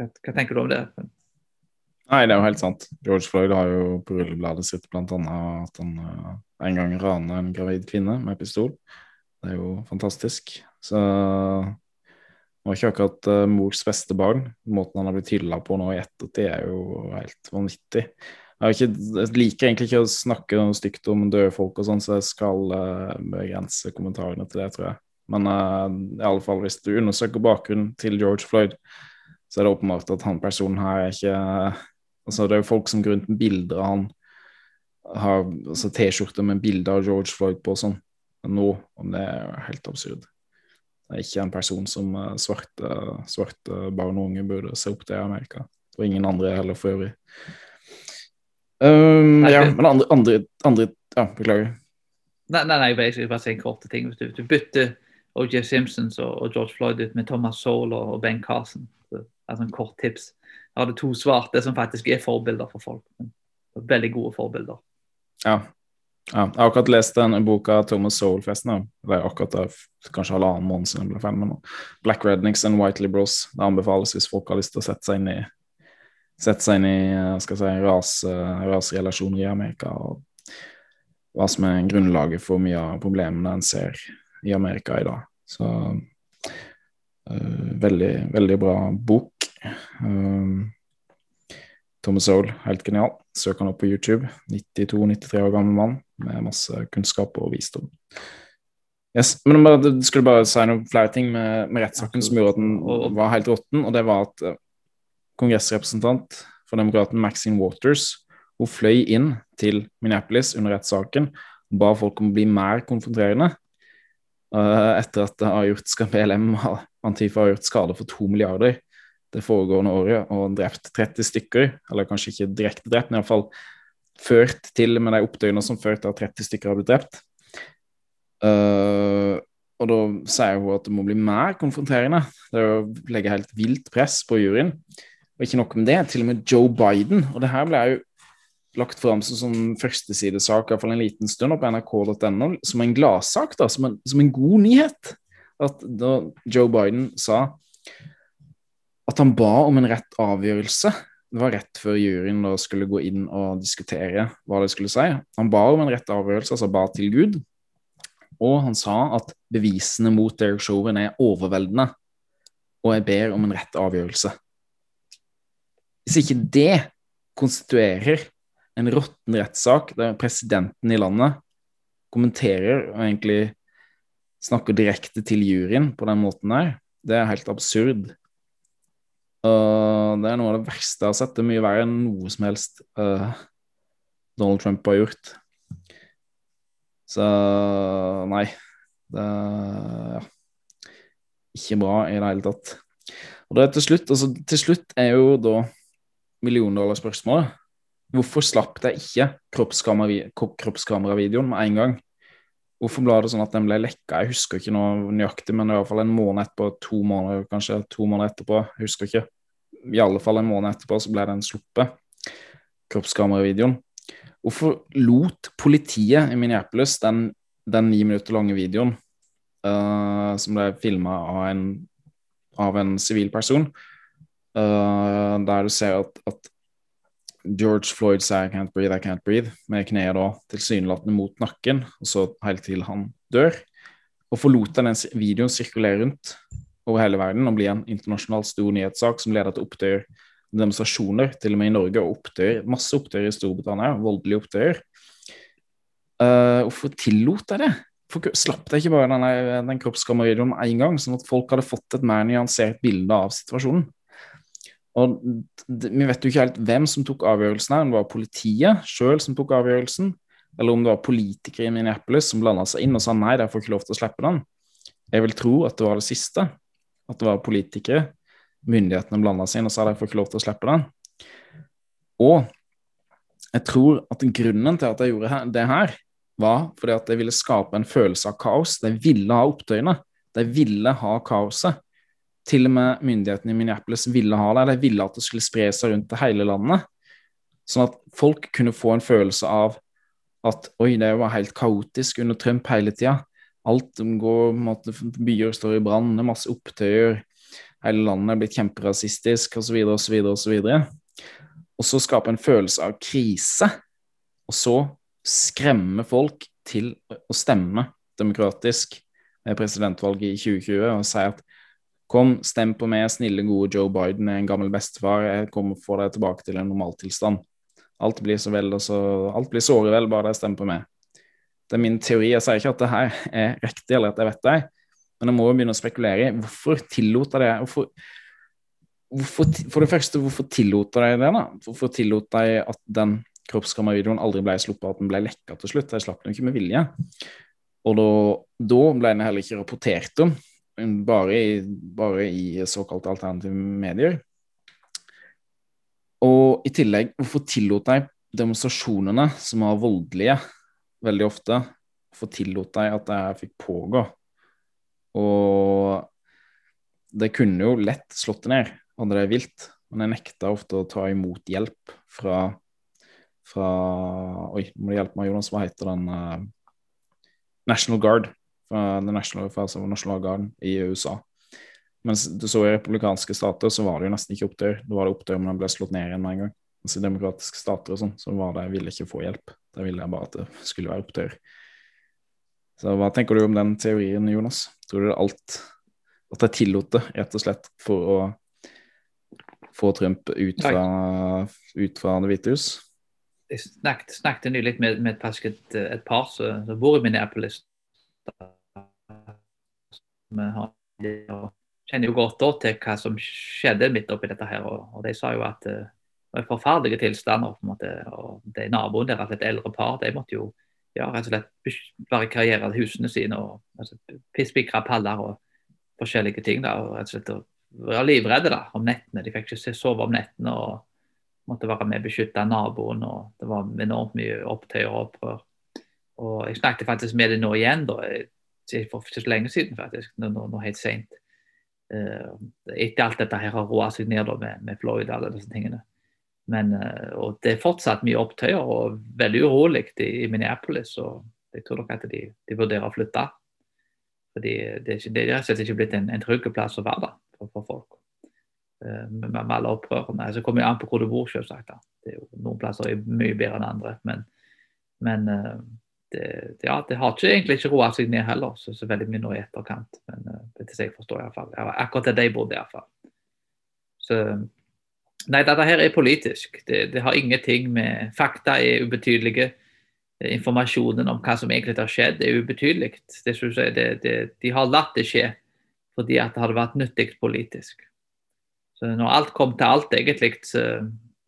Hva, hva, tenker du om det? Nei, det er jo helt sant. George Floyd har jo på rullebladet sitt bl.a. at han uh, en gang rana en gravid kvinne med pistol. Det er jo fantastisk. Så det var ikke akkurat uh, mors beste barn. Måten han har blitt hylla på nå i ettertid, er jo helt vanvittig. Jeg, ikke, jeg, liker egentlig ikke å snakke noe stygt om døde folk og sånn, så jeg skal uh, kommentarene til det, tror jeg. Men uh, i alle fall, hvis du undersøker bakgrunnen til George Floyd, så er det åpenbart at han personen her er ikke Altså, det er jo folk som går rundt med bilder av han, har altså, T-skjorter med bilder av George Floyd på sånn nå, om det er helt absurd. Det er ikke en person som svarte, svarte barn og unge burde se opp til i Amerika. Og ingen andre heller, for øvrig. Um, ja, men andre, andre, andre Ja, beklager. Nei, nei, nei jeg bare si en kort ting. Hvis du, du bytter OJ Simpsons og, og, George Floyd ut med Thomas Soul og, og Ben Carson. Så, altså en kort tips. Jeg hadde to svarte som faktisk er forbilder for folk. Veldig gode forbilder. Ja. ja. Jeg har akkurat lest den boka Thomas Soul, forresten. Det er akkurat det, kanskje halvannen måned siden jeg ble ferdig. Men Black Rednicks and White Liberals. Det anbefales hvis folk har lyst til å sette seg inn i sette seg inn i skal si, ras, rasrelasjoner i Amerika og hva som er grunnlaget for mye av problemene en ser i Amerika i dag. Så uh, veldig, veldig bra bok. Uh, Thomas Soul, helt genial. Søk han opp på YouTube. 92-93 år gammel mann med masse kunnskap og visdom. Yes, men du skulle bare si noen flere ting med, med rettssaken som gjorde at den var helt råtten, og det var at kongressrepresentant for demokraten Maxine Waters hun fløy inn til Minneapolis under rettssaken og ba folk om å bli mer konfronterende. Uh, etter at har BLM Antifa har gjort skade for to milliarder det foregående året og drept 30 stykker, eller kanskje ikke direkte drept, men iallfall ført til med de opptøyene som førte til at 30 stykker har blitt drept. Uh, og da sier hun at det må bli mer konfronterende. Det er å legge helt vilt press på juryen. Og ikke nok med det, til og med Joe Biden. Og det her ble jo lagt fram som som førstesidesak, iallfall en liten stund, på nrk.no, som en gladsak, da, som en, som en god nyhet. At da Joe Biden sa at han ba om en rett avgjørelse Det var rett før juryen da skulle gå inn og diskutere hva det skulle si. Han ba om en rett avgjørelse, altså ba til Gud. Og han sa at bevisene mot Derek Chauvin er overveldende, og jeg ber om en rett avgjørelse. Hvis ikke det konstituerer en råtten rettssak der presidenten i landet kommenterer og egentlig snakker direkte til juryen på den måten der, det er helt absurd. Uh, det er noe av det verste jeg har sett. Det er mye verre enn noe som helst uh, Donald Trump har gjort. Så nei. Det ja, ikke bra i det hele tatt. Og det til slutt, altså, til slutt er jo da milliondollarspørsmålet. Hvorfor slapp de ikke kroppskameravideoen med en gang? Hvorfor ble det sånn at den ble lekka? Jeg husker ikke noe nøyaktig, men i hvert fall en måned etterpå, to måneder kanskje, to måneder etterpå, jeg husker ikke. I alle fall en måned etterpå så ble den sluppet, kroppskameravideoen. Hvorfor lot politiet i Minneapolis den, den ni minutter lange videoen uh, som ble filma av en av en sivil person, der du ser at, at, George Floyd sier 'I can't breathe, I can't breathe', med kneet da tilsynelatende mot nakken, og så helt til han dør. Og forlot den videoen sirkulere rundt over hele verden og bli en internasjonal stor nyhetssak som leder til opptøyer, demonstrasjoner, til og med i Norge, og opptøyer, masse opptøyer i Storbritannia, voldelige opptøyer. Uh, hvorfor tillot jeg det? Hvorfor slapp jeg ikke bare denne, den kroppskameravideoen med en gang, sånn at folk hadde fått et mer nyansert bilde av situasjonen? Og Vi vet jo ikke helt hvem som tok avgjørelsen her, om det var politiet sjøl som tok avgjørelsen, eller om det var politikere i Minneapolis som blanda seg inn og sa nei, de får ikke lov til å slippe den. Jeg vil tro at det var det siste, at det var politikere. Myndighetene blanda seg inn og sa de får ikke lov til å slippe den. Og jeg tror at grunnen til at jeg gjorde det her, var fordi at jeg ville skape en følelse av kaos. De ville ha opptøyene. De ville ha kaoset. Til og med myndighetene i Minneapolis ville ha det. eller ville at det skulle spre seg rundt til hele landet. Sånn at folk kunne få en følelse av at oi, det var helt kaotisk under Trump hele tida. Alt går, måte, Byer står i brann, det er masse opptøyer. Hele landet er blitt kjemperasistisk osv. osv. osv. Og så skape en følelse av krise. Og så skremme folk til å stemme demokratisk ved presidentvalget i 2020 og si at Kom, stem på meg, snille, gode Joe Biden er en gammel bestefar. Jeg kommer og får deg tilbake til en normaltilstand. Alt blir så vel, og så Alt blir såre vel, bare de stemmer på meg. Det er min teori. Jeg sier ikke at det her er riktig, eller at jeg vet det, men jeg må jo begynne å spekulere i hvorfor tillot jeg det? Hvorfor, hvorfor, for det første, hvorfor tillot de det? da? Hvorfor tillot de at den kroppskameravideoen aldri ble sluppet, at den ble lekka til slutt? De slapp den ikke med vilje. Og da, da ble den heller ikke rapportert om bare i, bare i såkalte alternative medier. Og i tillegg, hvorfor tillot de demonstrasjonene, som var voldelige veldig ofte, hvorfor tillot de at det fikk pågå? Og det kunne jo lett slått det ned, hadde det vilt, men jeg nekta ofte å ta imot hjelp fra fra Oi, må du hjelpe meg, Jonas. Hva heter den? Uh, National Guard. Fra The National, fra National Guard i USA. Mens du så i republikanske stater, så var det jo nesten ikke opptøyer. Da var det opptøyer, men de ble slått ned igjen med en gang. Mens i demokratiske stater og sånn, så var det, jeg ville ikke få hjelp. Da ville jeg bare at det skulle være opptøyer. Så hva tenker du om den teorien, Jonas? Tror du det er alt At jeg tillot det, rett og slett, for å få Trump ut fra, ut fra Det hvite hus? Jeg snakket, snakket nylig med, med et, et, par som bor i Minneapolis. Vi kjenner jo godt til hva som skjedde midt oppi dette. her, og, De sa jo at uh, det var forferdelige tilstander. på en måte, og de Naboen deres, et eldre par, de måtte jo ja, rett og slett barrikadere husene sine. og altså, Spikre paller og forskjellige ting. da, og rett og slett Være livredde da, om nettene. De fikk ikke sove om nettene. og måtte være med og beskytte naboen. og Det var enormt mye opptøyer og opprør. Og Jeg snakket faktisk med dem nå igjen, da, for ikke så lenge siden, faktisk, nå, nå, nå helt sent. Uh, etter alt dette her har roa seg ned da, med, med og alle disse tingene. Men, uh, og Det er fortsatt mye opptøyer og veldig urolig i, i, Minneapolis. og Jeg tror nok at de, de vurderer å flytte. Fordi Det er, ikke, det er ikke blitt en, en trygg plass å være for, for folk. Uh, med, med, alle opprørene. Så kommer jo an på hvor du bor, selvsagt. Da. Det er jo Noen plasser er mye bedre enn andre. Men, men det, ja, det har ikke, egentlig ikke roa seg ned heller, så, så veldig mye nå i etterkant. Men uh, det jeg forstår iallfall. Akkurat der de bodde, iallfall. Så Nei, dette her er politisk. Det, det, har ingenting med Fakta er ubetydelige. Informasjonen om hva som egentlig har skjedd, er ubetydelig. Det, det, de har latt det skje fordi at det hadde vært nyttig politisk. Så når alt kom til alt, egentlig, så,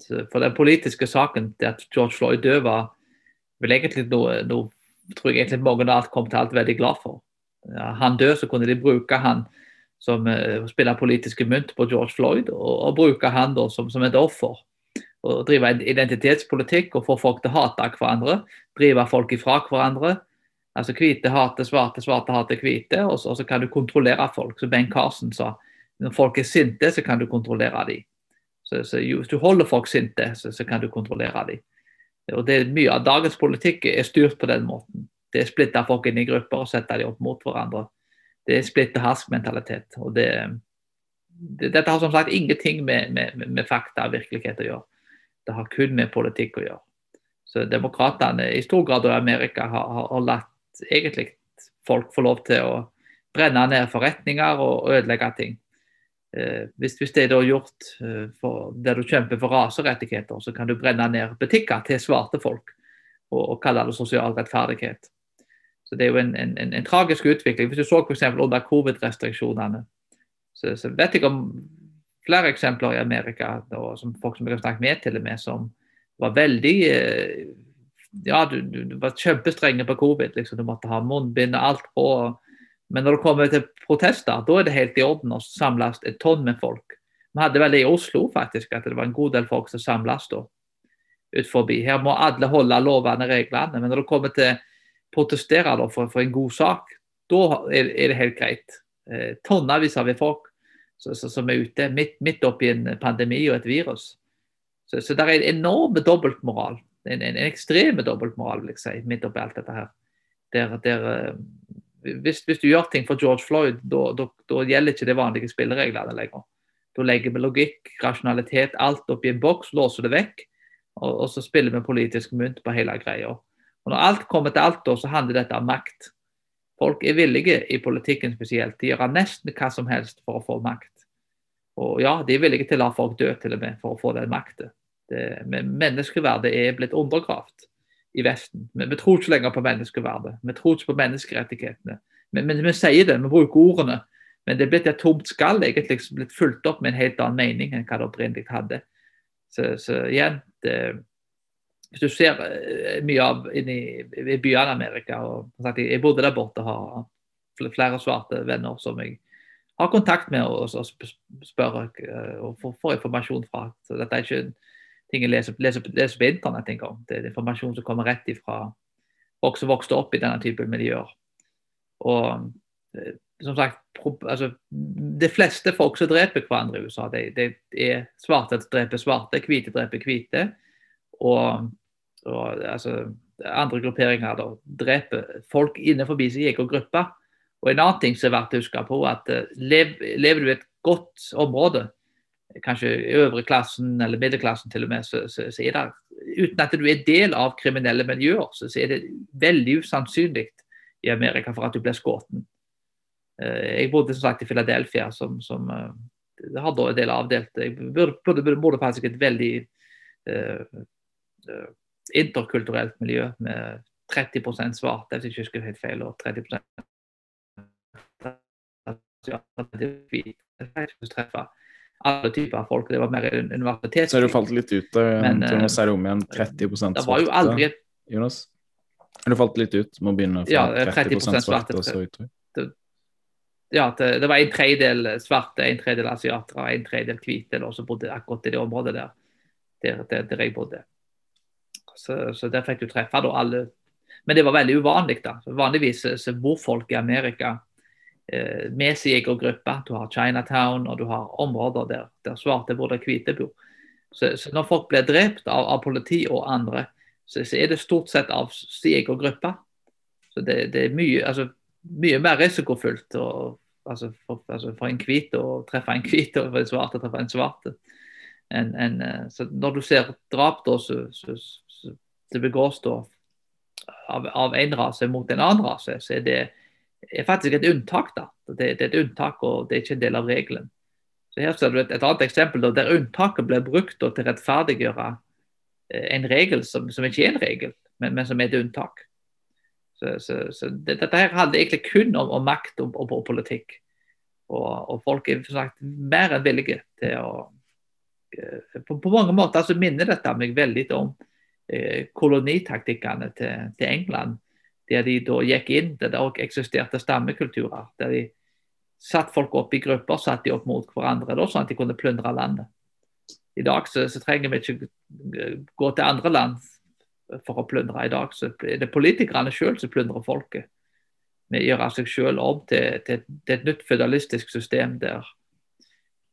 så for den politiske saken det at George Floyd døde, var vel egentlig noe tror jeg egentlig mange alt kom til alt veldig glad for. Ja, han død, så kunne de bruke han som uh, spille politiske mynt på George Floyd, og, og bruke han da som, som et offer. Og Drive identitetspolitikk og få folk til å hate hverandre. Drive folk ifra hverandre. Altså Hvite hater svarte, svarte hater hvite. Og så, og så, kan du kontrollere folk. Som Ben Carson sa. Når folk er sinte, så kan du kontrollere dem. Så, så Hvis du holder folk sinte, så, så kan du kontrollere dem. Og det, Mye av dagens politikk er styrt på den måten. Det er splitta folk inn i grupper og sette dem opp mot hverandre. Det er splitte-hersk-mentalitet. og det, det, Dette har som sagt ingenting med, med, med, fakta og virkelighet å gjøre. Det har kun med politikk å gjøre. Så Demokratene i stor grad i Amerika har, har, har latt egentlig folk få lov til å brenne ned forretninger og ødelegge ting. Eh, hvis, hvis, det er gjort eh, for, der du kjemper for raserettigheter, så kan du brenne ned butikker til svarte folk og, og kalle det sosial rettferdighet. Så Det er jo en, en, en, en tragisk utvikling. Hvis du så f.eks. under covid-restriksjonene, så, så, vet jeg om flere eksempler i Amerika, og som folk som jeg har snakket med til og med, som var veldig eh, Ja, du, du, du var kjempestrenge på covid. Liksom. Du måtte ha munnbind og alt på. Men når det kommer til protester, da er det helt i orden å samles et tonn med folk. Vi hadde vel i Oslo faktisk, at det var en god del folk som samles da. Ut forbi. Her må alle holde lovene reglene. Men når det kommer til å protestere da, for, for, en god sak, da er, er det helt greit. Eh, tonnevis av folk så, så, som er ute midt, midt oppi en pandemi og et virus. Så, så det er en enorm dobbeltmoral. En, en, en ekstrem dobbeltmoral, vil jeg si, midt oppi alt dette her. Der, der eh, hvis, hvis, du gjør ting for George Floyd, da gjelder ikke de vanlige spillereglene lenger. Da legger vi logikk, rasjonalitet, alt oppi en boks, låser det vekk, og, og, så spiller vi politisk mynt på hele greia. Og Når alt kommer til alt, da, så handler dette om makt. Folk er villige, i politikken spesielt, til å gjøre nesten hva som helst for å få makt. Og ja, de er villige til å la folk dø til og med for å få den makten. Menneskeverdet er blitt undergravd i Vesten. Vi, vi, tror ikke lenger på menneskeverdet. Vi tror ikke på menneskerettighetene. Men, men, vi sier det, vi bruker ordene. Men det er blitt et tomt skall, egentlig blitt fulgt opp med en helt annen mening enn hva det opprinnelig hadde. Så, så igjen, det, hvis du ser uh, mye av inni i byene i Amerika og sagt, Jeg bodde der borte og har flere svarte venner som jeg har kontakt med og, og spør uh, og får, informasjon fra. Så dette er ikke ting jeg leser, leser, leser på internett engang. Det er informasjon som kommer rett ifra folk som vokste opp i denne typen miljøer. Og eh, som sagt, altså, De fleste folk som dreper hverandre i USA, det, det er svarte som dreper svarte, hvite dreper hvite. Og og altså, andre grupperinger da, dreper folk innenfor sin egen gruppe. Og En annen ting som er verdt å huske på, at uh, lev, lever du i et godt område, kanskje øvre klassen eller middelklassen til og med, så, så, så, er det uten at du er del av kriminelle miljøer, så, så er det veldig usannsynlig i Amerika for at du blir skutt. Uh, jeg bodde som sagt i Philadelphia, som, som uh, hadde en del avdelte. Jeg burde, burde, burde faktisk et veldig interkulturelt miljø med 30% svart, hvis jeg ikke husker helt feil, og 30 treffe alle typer av folk. Det var mer universitet. Så har du falt litt ut der. Men, nå sier du om igjen 30 svarte. Det var jo aldri et... Jonas? Du falt litt ut med å begynne fra ja, 30, 30 svarte og så utover? Ja, det, det, var en tredjedel svarte, en tredjedel asiatere, en tredjedel hvite som bodde akkurat i det området der, der, der, der jeg bodde. Så, så, der fikk du treffe da alle. Men det var veldig uvanlig. da. Vanligvis så bor folk i Amerika eh, med egen gruppe. Du har Chinatown og du har områder der, der svarte bor, der hvite bor. Så, så, når folk blir drept av, av politi og andre, så, så, er det stort sett av gruppe. Så det, det er mye, altså, mye, mer risikofullt altså, for, altså, for, en hvit å treffe en hvit og for en svart å treffe en svart. En, en, eh, så når du ser drap, da, så, så, det begås da av, av en rase mot en annen rase, så er det er faktisk et unntak. da. Det, det, er et unntak, og det er ikke en del av regelen. Så Her ser du et, et annet eksempel da, der unntaket blir brukt da, til å rettferdiggjøre eh, en regel som, som, ikke er en regel, men, men som er et unntak. Så, så, så det, Dette her handler egentlig kun om, om makt og, og, og politikk. Og, og, folk er sagt, mer enn villige til å eh, på, på, mange måter så minner dette meg veldig om Eh, kolonitaktikkene til, til, England. Der de da gikk inn, der det òg eksisterte stammekulturer. Der de satt folk opp i grupper, satt de opp mot hverandre, da, sånn at de kunne plyndre landet. I dag så, så, trenger vi ikke gå til andre land for å plyndre. I dag så er det politikerne sjøl som plyndrer folket. Vi gjør seg sjøl om til, til, til, et nytt føderalistisk system der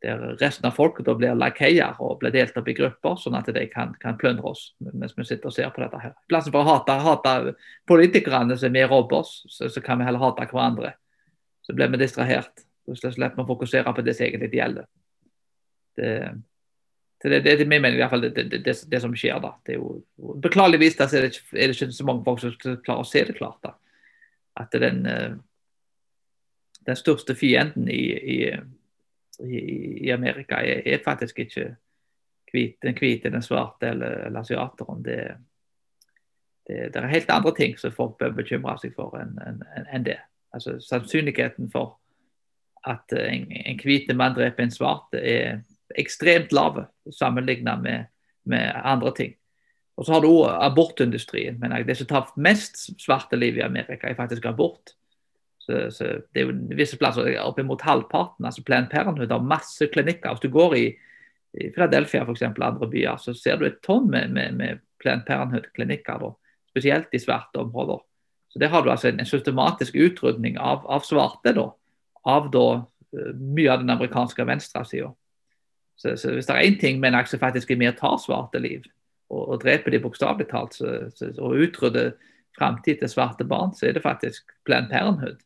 der resten av folket da blir lakeier og blir delt opp i grupper, sånn at de kan, kan plyndre oss mens vi sitter og ser på dette. her. I plassen for å hate, hate politikerne som er med og robber oss, så, så, kan vi heller hate hverandre. Så blir vi distrahert. Så slipper vi å fokusere på det som egentlig gjelder. Det, det, det, min mening i hvert fall det, det, det, det som skjer da. Det er jo, beklageligvis da, er, det ikke, er det ikke så mange folk som klarer å se det klart. da. At den, eh, den største fienden i, i i, i Amerika er, er, faktisk ikke hvit, den hvite, den svarte eller, eller asiateren. Det, det, det, er helt andre ting som folk bør bekymre seg for enn en, en det. Altså Sannsynligheten for at en, en hvite mann dreper en svart, er ekstremt lave sammenlignet med, med, andre ting. Og så har du abortindustrien. Men det som tar mest svarte liv i Amerika, er faktisk abort. Så, det er jo visse plasser oppimot halvparten. altså Plan Parenthood har masse klinikker. Hvis du går i, i Philadelphia f.eks. andre byer, så ser du et tonn med, med, med Plan Parenthood-klinikker. Spesielt i svarte områder. Så Der har du altså en, en systematisk utrydning av, av svarte. da, Av da uh, mye av den amerikanske venstresida. Så, så, hvis det er én ting mennesker faktisk er med og tar svarte liv, og, og dreper de bokstavelig talt, så, så, og utrydder framtid til svarte barn, så er det faktisk Plan Parenthood.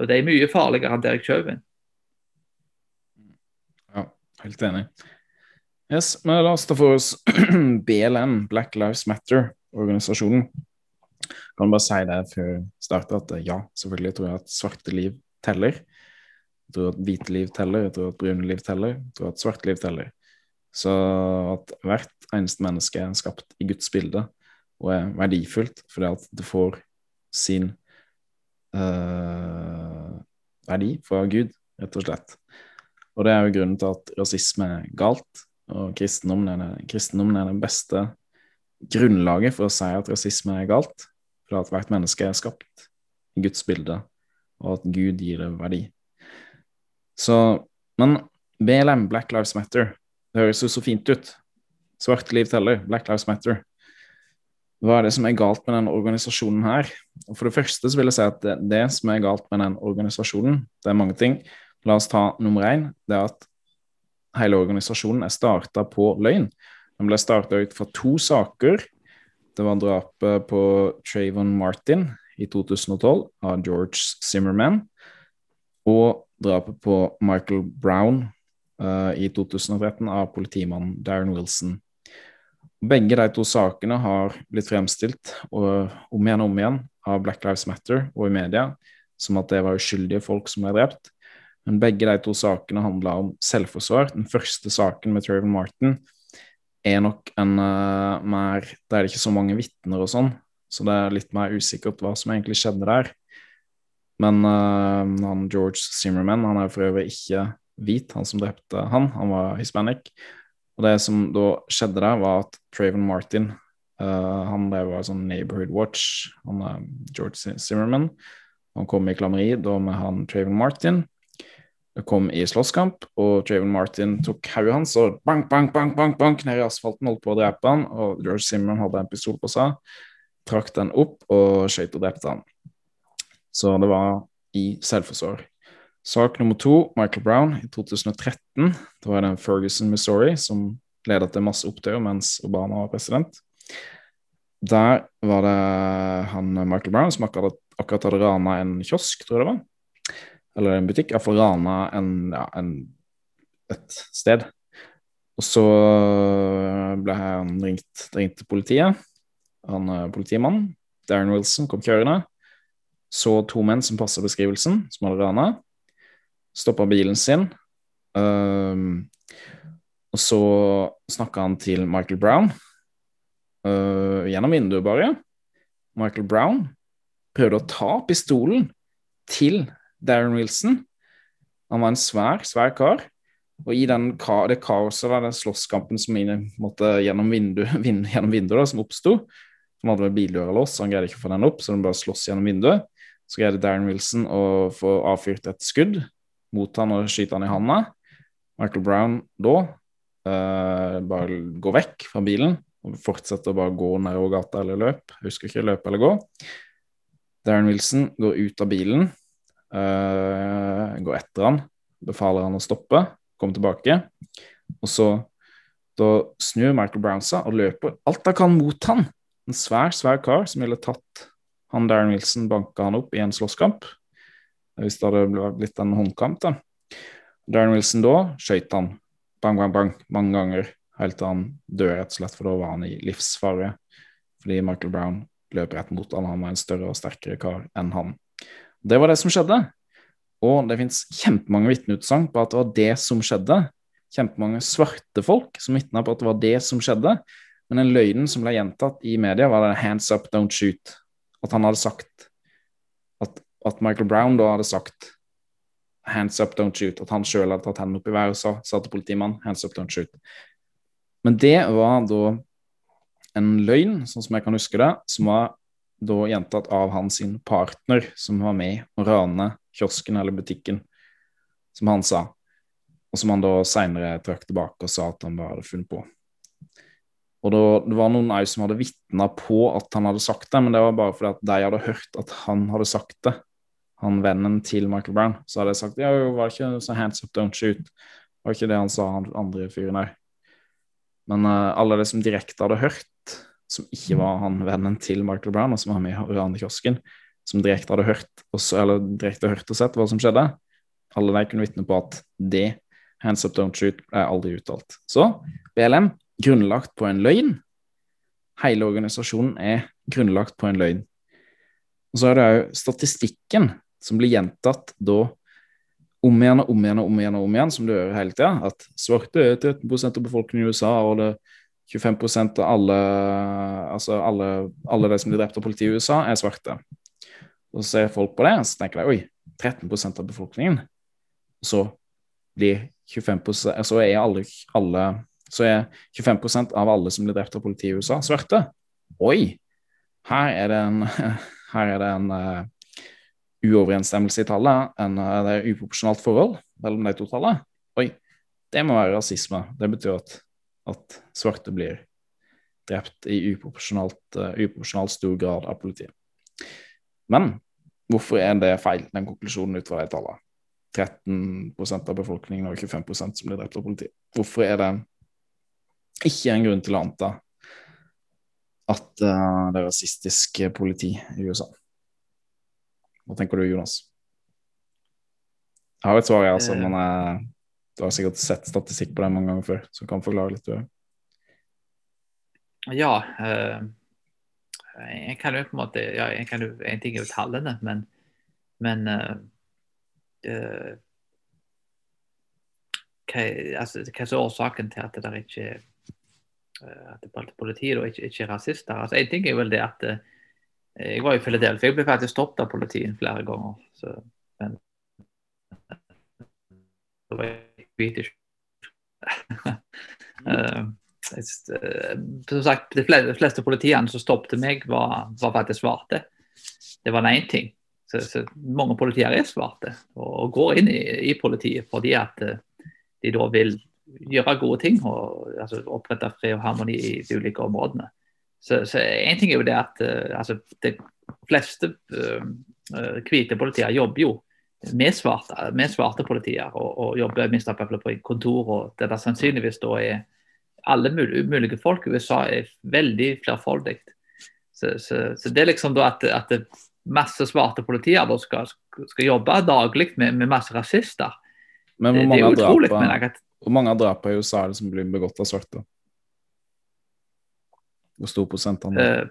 Og det er mye farligere enn Derek Chauvin. Ja, helt enig. Yes, men La oss ta for oss BLM, Black Lives Matter-organisasjonen. Kan bare si det før start at ja, selvfølgelig tror jeg at svarte liv teller. Jeg tror at hvite liv teller, jeg tror at brune liv teller, jeg tror at svarte liv teller. Så at hvert eneste menneske er skapt i Guds bilde og er verdifullt fordi at det får sin verdi fra Gud, rett og slett. Og det er jo grunnen til at rasisme er galt, og kristendommen er, det, kristendommen er det beste grunnlaget for å si at rasisme er galt, for at hvert menneske er skapt i Guds bilde, og at Gud gir det verdi. Så, men BLM, Black Lives Matter, det høres jo så fint ut. Svarte liv teller, Black Lives Matter. Hva er det som er galt med denne organisasjonen her? For det første så vil jeg si at det, det som er galt med den organisasjonen, det er mange ting. La oss ta nummer én. Det er at hele organisasjonen er starta på løgn. Den ble starta ut fra to saker Det var drapet på Trayvon Martin i 2012 av George Zimmerman. Og drapet på Michael Brown uh, i 2013 av politimannen Darren Wilson. Begge de to sakene har blitt fremstilt og, om igjen og om igjen av Black Lives Matter og i media som at det var uskyldige folk som ble drept. Men begge de to sakene handla om selvforsvar. Den første saken med Trevor Martin er nok en uh, mer Der er det ikke så mange vitner og sånn, så det er litt mer usikkert hva som egentlig skjedde der. Men uh, han George Zimmerman han er for øvrig ikke hvit, han som drepte han. Han var hispanic. Og det som da skjedde der, var at Traven Martin uh, Han drev var sånn Neighborhood Watch, han er George Zimmerman. Han kom i klammeri da med han Traven Martin. Det kom i slåsskamp, og Traven Martin tok hodet hans og bank, bank, bank, bank, bank ned i asfalten, holdt på å drepe han, og George Zimmerman hadde en pistol på seg, trakk den opp og skøyt og drepte han. Så det var i selvforsvar. Sak nummer to, Michael Brown i 2013. Det var den Ferguson, Missouri, som ledet til masse opptøyer mens Obama var president. Der var det han Michael Brown som akkurat, akkurat hadde rana en kiosk, tror jeg det var. Eller en butikk. Iallfall rana en, ja, en, et sted. Og så ble han ringt, ringt til politiet. Han politimannen, Darren Wilson, kom kjørende. Så to menn som passer beskrivelsen, som hadde rana stoppa bilen sin. Um, og så snakka han til Michael Brown uh, gjennom vinduet, bare. Michael Brown prøvde å ta pistolen til Darren Wilson. Han var en svær, svær kar. Og i den, det kaoset, der, den slåsskampen som måtte gjennom vinduet, vind, gjennom vinduet da, som oppsto Han hadde bildøra låst, så han greide ikke å få den opp, så den bare slåss gjennom vinduet. Så greide Darren Wilson å få avfyrt et skudd mot han og skyter han i handa. Michael Brown da uh, bare går vekk fra bilen og fortsetter å bare gå nedover gata eller løp. Jeg husker ikke løpe eller gå. Darren Wilson går ut av bilen, uh, går etter han, befaler han å stoppe, komme tilbake. Og så da snur Michael Brown seg og løper alt han kan mot han. En svær, svær kar som ville tatt han Darren Wilson, banka han opp i en slåsskamp hvis det hadde blitt en håndkamp. da. Darren Wilson da skøyt han bang, bang, bang mange ganger helt til han dør, rett og slett, for da var han i livsfare. Fordi Michael Brown løp rett mot han, han var en større og sterkere kar enn han. Det var det som skjedde. Og det fins kjempemange vitneutsagn på at det var det som skjedde. Kjempemange svarte folk som vitna på at det var det som skjedde. Men den løgnen som ble gjentatt i media, var det 'hands up, don't shoot'. At han hadde sagt at Michael Brown da hadde sagt 'hands up, don't shoot', at han sjøl hadde tatt hendene opp i været og sa, sa til politimannen 'hands up, don't shoot'. Men det var da en løgn, sånn som jeg kan huske det, som var da gjentatt av hans partner, som var med å rane kiosken eller butikken, som han sa. Og som han da seinere trakk tilbake og sa at han bare hadde funnet på. Og da, Det var noen òg som hadde vitna på at han hadde sagt det, men det var bare fordi at de hadde hørt at han hadde sagt det han vennen til Michael Brown, så hadde jeg sagt ja, var det ikke så hands up, don't shoot. Var ikke det han sa, han andre fyren òg. Men uh, alle de som direkte hadde hørt, som ikke var han vennen til Michael Brown, og som var med i Rane-kiosken, som direkte hadde hørt, også, eller direkte hørt og sett hva som skjedde, alle de kunne vitne på at det, hands up, don't shoot, er aldri uttalt. Så BLM, grunnlagt på en løgn. Hele organisasjonen er grunnlagt på en løgn. Og så er det òg statistikken som blir gjentatt da om igjen og om igjen og om igjen, og om igjen, som du gjør hele tida, at svarte er 13% av befolkningen i USA, og det 25% av alle, altså alle, alle de som blir drept av politiet i USA, er svarte. Og så ser folk på det, og så tenker de oi, 13% av befolkningen. Og så blir 25% så er alle, alle så er 25% av alle som blir drept av politiet i USA, svarte. Oi! Her er det en, her er det en uh, uoverensstemmelse i tallet, enn det er uproporsjonalt forhold mellom de to tallene, oi, det må være rasisme. Det betyr at, at svarte blir drept i uproporsjonalt, uh, stor grad av politiet. Men hvorfor er det feil, den konklusjonen ut fra de tallene? 13% av befolkningen og 25% som blir drept av politiet. Hvorfor er det ikke en grunn til å anta at uh, det er rasistisk politi i USA. Hva tenker du, Jonas? Jeg har et svar, jeg, altså, men jeg, du har sikkert sett statistikk på det mange ganger før, så du kan forklare litt. Du. Ja, øh, jeg kan jo på en måte ja, jo, En ting er jo tallene, men, men øh, hva, altså, hva er årsaken til at det ikke at politiet da ikke, ikke er rasister? Altså, en ting er vel det at jeg var i Philadelphia. Jeg ble faktisk stoppet av politiet flere ganger. Så, men det var hvite uh, Som sagt, de fleste, politiene som stoppet meg, var, var faktisk svarte. Det var én ting. Så, så, mange politier er svarte og, og går inn i, i, politiet fordi at de da vil gjøre gode ting og altså, opprette fred og harmoni i de ulike områdene. Så, så en ting er jo det at uh, altså, de fleste uh, hvite politier jobber jo med svarte, med svarte politier, og, og jobber minst på kontor. og Det der sannsynligvis da er alle mulige folk i USA er veldig flerfoldig. Så, så, så, det er liksom da at, at masse svarte politier da skal, skal jobbe daglig med, med, masse rasister. Men hvor mange, det, det drap, hvor mange av drapene i USA er det som blir begått av svarte? Hvor stor prosentandel?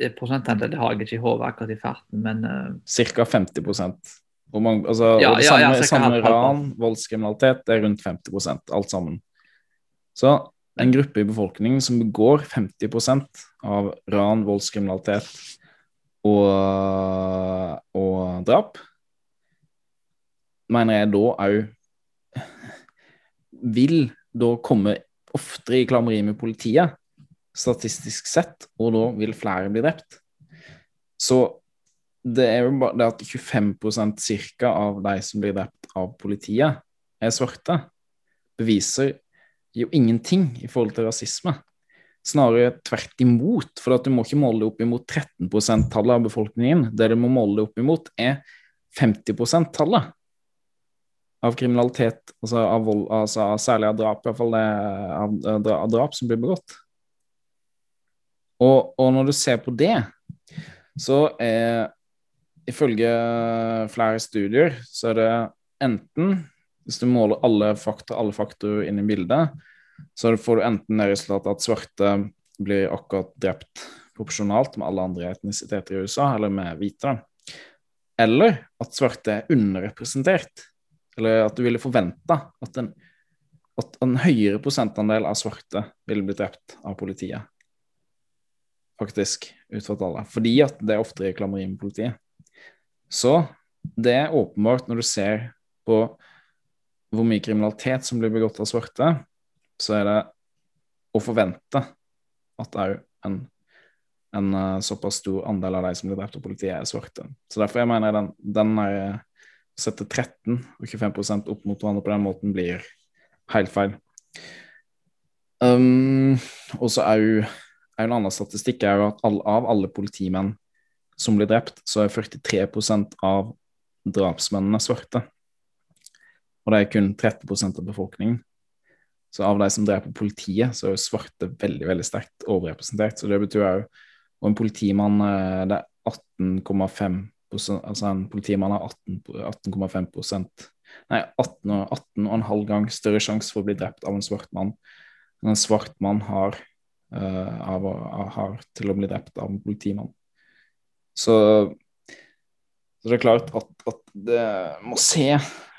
Eh, prosentandel det har jeg ikke i hodet akkurat i farten, men eh, Ca. 50 Hvor mange, altså, ja, det samme, ja, ja, samme ran, voldskriminalitet, det er rundt 50 alt sammen. Så en gruppe i befolkningen som begår 50% av ran, voldskriminalitet og, og drap, mener jeg da òg vil da komme oftere i klammeri med politiet statistisk sett, og da vil flere bli drept. Så det er jo bare det at 25% cirka av de som blir drept av politiet, er svarte, beviser jo ingenting i forhold til rasisme. Snarere tvert imot, for at du må ikke måle det opp imot 13 %-tallet av befolkningen. Det du må måle det opp imot, er 50 %-tallet av kriminalitet, altså av vold, altså særlig av drap, iallfall av, av drap som blir begått. Og, og, når du ser på det, så er ifølge flere studier så er det enten Hvis du måler alle fakta, alle faktorer inn i bildet, så får du enten det resultatet at svarte blir akkurat drept proporsjonalt med alle andre etnisiteter i USA, eller med hvite. Eller at svarte er underrepresentert. Eller at du ville forventa at, at en høyere prosentandel av svarte ville blitt drept av politiet faktisk, ut alle. Fordi at det er oftere klammeri med politiet. Så det er åpenbart, når du ser på hvor mye kriminalitet som blir begått av svarte, så er det å forvente at er en, en uh, såpass stor andel av de som blir drept av politiet, er svarte. Så derfor jeg mener den, den er, å sette 13 og 25 opp mot hverandre på den måten blir helt feil. Um, og så er jo en annen statistikk er jo at all, av alle politimenn som blir drept, så er 43% av drapsmennene svarte. Og det er kun 30% av befolkningen. Så av de som dreper politiet, så er jo svarte veldig veldig sterkt overrepresentert. Så det betyr òg Og en politimann eh, det er 18,5 Altså en politimann har 18,5% 18, Nei, 18,5 18 gang større sjanse for å bli drept av en svart mann Men en svart mann har av, av, har til å bli drept av en politimann. Så, så det er klart at, at, det må se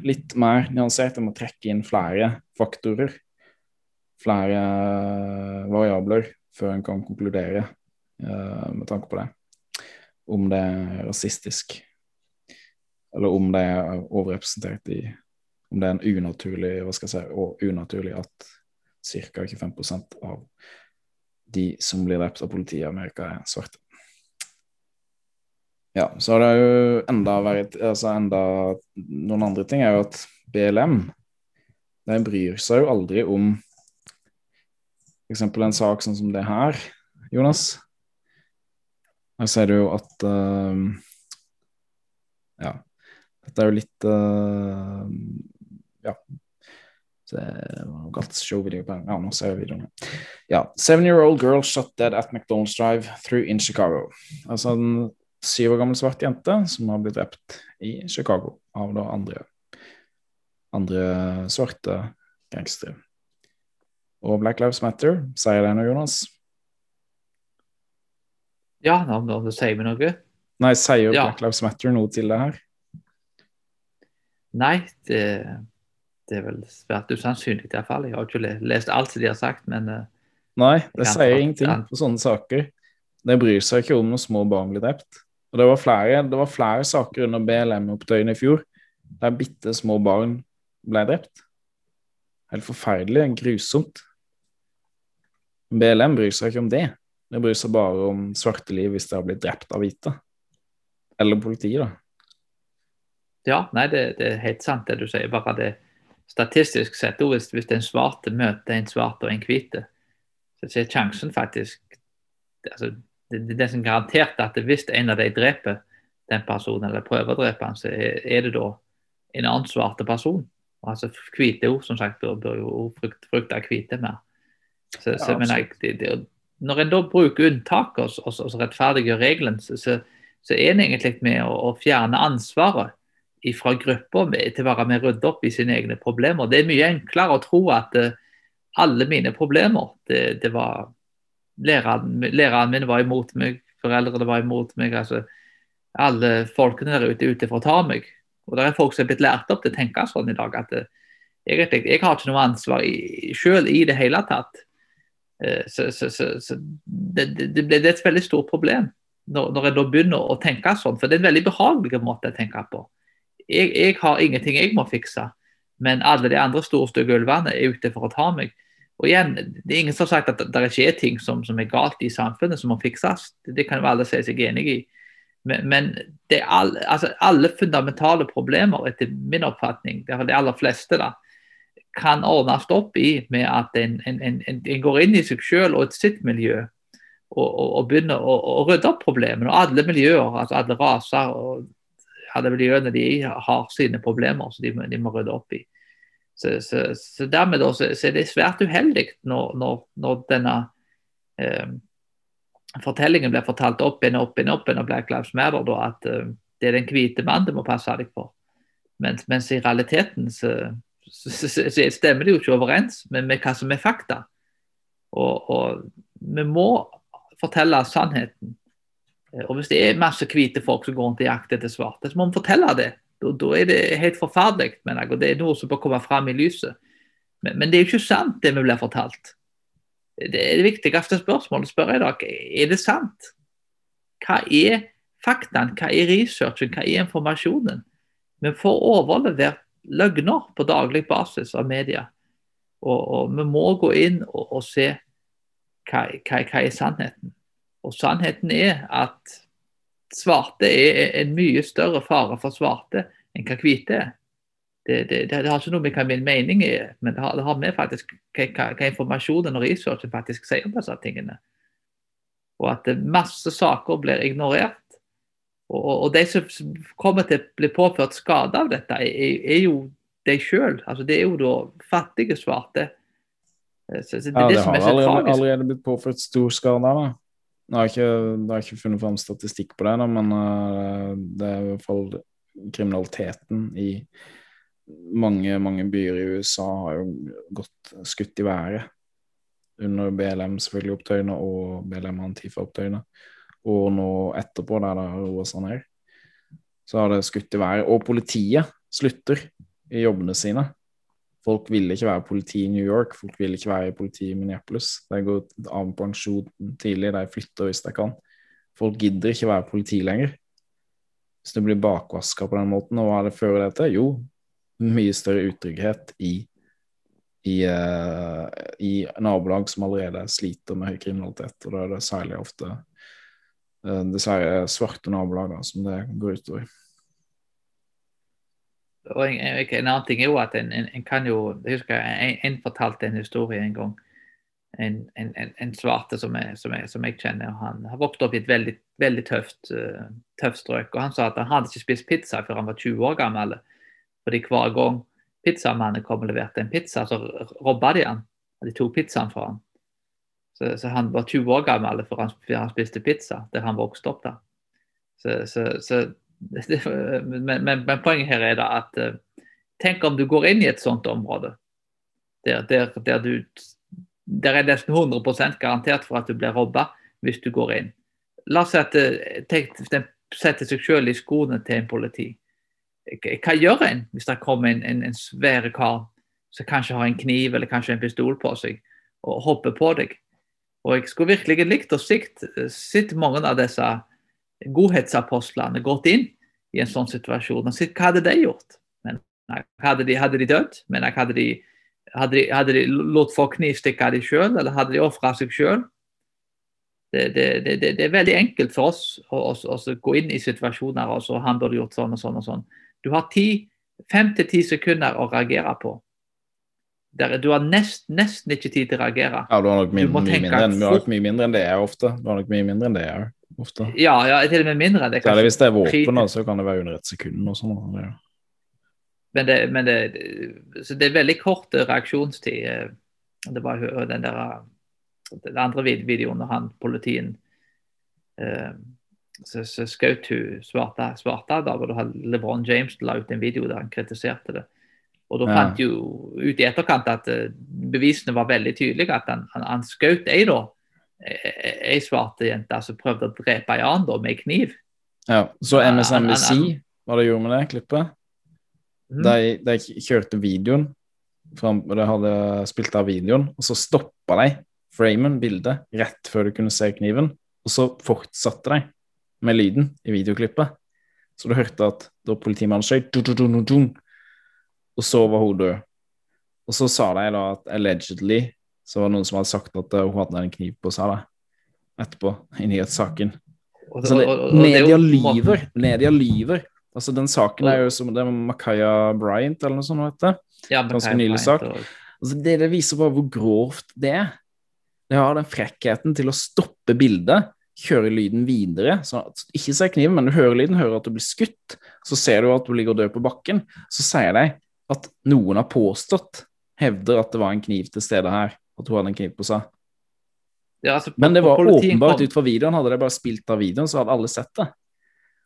litt mer nyansert. Det må trekke inn flere faktorer, flere variabler, før en kan konkludere uh, med tanke på det. Om det er rasistisk, eller om det er overrepresentert i Om det er en unaturlig, hva skal jeg si, og unaturlig at ca. 25 av de som blir drept av politiet i Amerika, er svarte. Ja, så har det jo enda vært altså enda Noen andre ting er jo at BLM de bryr seg jo aldri om f.eks. en sak sånn som det her, Jonas. Her ser du jo at uh, Ja, dette er jo litt uh, Ja. Så såkalt showvideo på Ja, nå ser jeg videoene. Ja. Seven-year-old girl shot dead at McDonald's Drive through in Chicago. Altså en syv år gammel svart jente som har blitt drept i Chicago av da andre, andre svarte gangstere. Og Black Lives Matter, sier det noe, Jonas? Ja, om det sier vi noe? Nei, sier Ja. Black Lives Matter noe til det her? Nei, det, det er vel svært usannsynlig i hvert fall. Jeg har ikke lest alt som de har sagt, men eh, Nei, det sier ingenting på sånne saker. Det bryr seg ikke om når små barn blir drept. Og det var flere, det var flere saker under BLM-opptøyene i fjor der bitte små barn ble drept. Helt forferdelig, grusomt. BLM bryr seg ikke om det. Det bryr seg bare om svarte liv hvis de har blitt drept av hvite. Eller politiet, da. ja, nei, det, det er helt sant det du sier. Bare det statistisk sett, hvis, hvis en svarte møter en svart og en hvite, så er sjansen faktisk altså, det, det er nesten garantert at hvis en av de dreper den personen, eller prøver å drepe han, så er, er det da en annen svarte person. Altså Hvite ord, som sagt, bør, bør jo frukt, frykte hvite mer. Så, så Ja, men jeg, det, det, Når en da bruker unntak og, og, og rettferdiggjør regelen, så, så, så er en egentlig med å, å fjerne ansvaret fra gruppa til å være med å rydde opp i sine egne problemer. Det er mye enklere å tro at eh, alle mine problemer det, det var læreren, læreren min var imot meg, foreldrene var imot meg. altså Alle folkene der ute er ute for å ta meg. Og det er folk som er blitt lært opp til å tenke sånn i dag at eh, egentlig, jeg har ikke noe ansvar i, selv i det hele tatt. Eh, Så, så, så, så det, det, det, det er et veldig stort problem når, når jeg da begynner å tenke sånn. For det er en veldig behagelig måte å tenke på. Jeg, jeg har ingenting jeg må fikse, men alle de andre store stygge ulvene er ute for å ta meg. Og igjen, Det er ingen som har sagt at det ikke er ting som, som er galt i samfunnet som må fikses. Det, det kan jo alle si seg enig i. Men, men det all, altså alle fundamentale problemer, etter min oppfatning, det er de aller fleste, da, kan ordnes opp i med at en, en, en, en går inn i seg selv og sitt miljø og, og, og begynner å, å rydde opp problemene. Og alle miljøer, altså alle raser og alle miljøene de har sine problemer som de, de må rydde opp i. Så, så, så dermed da, så, så er det svært uheldig når, når, når denne eh, fortellingen blir fortalt opp igjen og opp igjen opp igjen og Black Lives Matter, da, at eh, det er den hvite mann du må passe deg for. Mens, mens i realiteten så stemmer det jo ikke overens med, med hva som er fakta. Og, og vi må fortelle sannheten. Eh, Og hvis det er masse hvite folk som går rundt og jakter etter svarte, så må vi fortelle det. Da, er det helt forferdelig, mener jeg. Og det er noe som bør komme fram i lyset. Men, men det er jo ikke sant, det vi blir fortalt. Det er det viktigste spørsmålet spør jeg dere. Er det sant? Hva er faktaen? Hva er researchen? Hva er informasjonen? Vi får overlevert løgner på daglig basis av media. Og, og vi må gå inn og, og se hva, hva, hva er sannheten. Og sannheten er at svarte er en mye større fare for svarte enn hva hvite er. Det, det, det, det har ikke noe med hva min mening er, men det har, har med faktisk hva, hva, hva informasjonen og researchen faktisk sier om disse tingene. Og at masse saker blir ignorert. Og, og, de som kommer til å bli påført skade av dette, er, er jo de sjøl. Altså, det er jo da fattige svarte. Så, så det Ja, det, har er allerede, allerede blitt påført stor skade. da. Nå har jeg ikke, har ikke funnet fram statistikk på det, da, men uh, det er i hvert fall kriminaliteten i mange, mange byer i USA har jo gått skutt i været under BLM selvfølgelig opptøyene og BLM Antifa-opptøyene. Og nå etterpå, der det har roa seg ned, så har det skutt i været. Og politiet slutter i jobbene sine. Folk vil ikke være politi i New York, folk vil ikke være politi i Minneapolis. De går av med pensjon tidlig, de flytter hvis de kan. Folk gidder ikke være politi lenger. Hvis det blir bakvaska på den måten, og hva er det fører det til? Jo, mye større utrygghet i, i, uh, i nabolag som allerede sliter med høy kriminalitet. Og da er det særlig ofte uh, dessverre svarte nabolag da, som det går utover. Og en, en, en annen ting er jo at en, en, en kan jo Jeg husker en, fortalte en historie en gang. En, svarte som jeg, som, jeg, som jeg kjenner. Han har vokst opp i et veldig, veldig tøft, uh, tøft strøk. og Han sa at han hadde ikke spist pizza før han var 20 år gammel. Fordi hver gang pizzamannen kom og leverte en pizza, så robba de han. De tok pizzaen fra han. Så, så, han var 20 år gammel før han, før han spiste pizza, der han vokste opp. da. Så, så, så men, men, men, poenget her er da at uh, tenk om du går inn i et sånt område der, der, der du der er nesten 100% garantert for at du blir robba hvis du går inn. La oss si at eh, tenk, setter seg selv i skoene til en politi. Hva gjør en hvis det kommer en, en, en svær kar som kanskje har en kniv eller kanskje en pistol på seg, og hopper på deg? Og Jeg skulle virkelig likt å sett mange av disse godhetsapostlene gått inn i en sånn situasjon og så, hva hadde de gjort. Men, hadde, de, hadde de dødd? Men hadde de, hadde de, hadde de latt folk knivstikke dem sjøl, eller hadde de ofra seg sjøl? Det, det, det, det, er veldig enkelt for oss å, å, å gå inn i situasjoner og så han burde gjort sånn og sånn og sånn. Du har fem til ti sekunder å reagere på. Der, du har nest, nesten ikke tid til å reagere. Ja, du har nok mye, mye, mindre, enn, fort... mye mindre enn det er ofte. Du har nok mye mindre enn det er ofte. Ja, ja til og med mindre. Det Særlig hvis det er våpen, så kan det være under et sekund og sånn. Men, det, men det, det, er veldig kort reaksjonstid. Eh, det var den der den andre videoen når han politien eh, så, så skjøt hun svarte, svarte da var det LeBron James la ut en video der han kritiserte det. Og da fant ja. jo ut i etterkant at bevisene var veldig tydelige. At han, han, han skjøt ei da, ei svarte jente som prøvde å drepe ei annen med kniv. Ja, Så MSNBC, hva de gjorde med det klippet? Mm. De, de, kjørte videoen, fram, de hadde spilt av videoen, og så stoppa de framen, bildet, rett før du kunne se kniven. Og så fortsatte de med lyden i videoklippet. Så du hørte at da politimannen skjøt, og så var hun død. Og så sa de da at allegedly så var det noen som hadde sagt at hun hadde en kniv på seg da, etterpå, i nyhetssaken. Altså, det, media lyver. Media lyver. Altså, den saken er jo som det med Makaya Bryant eller noe sånt. Ja, Ganske nylig sak. Altså, det, det viser bare hvor grovt det er. Det har den frekkheten til å stoppe bildet, kjøre lyden videre. sånn at Ikke se kniven, men du hører lyden, hører at du blir skutt. Så ser du at du ligger død på bakken. Så sier de at noen har påstått, hevder at det var en kniv til stede her. At hun han en kniv på seg. Ja, altså, men det var åpenbart kom... ut fra videoen. Hadde de bare spilt av videoen, så hadde alle sett det.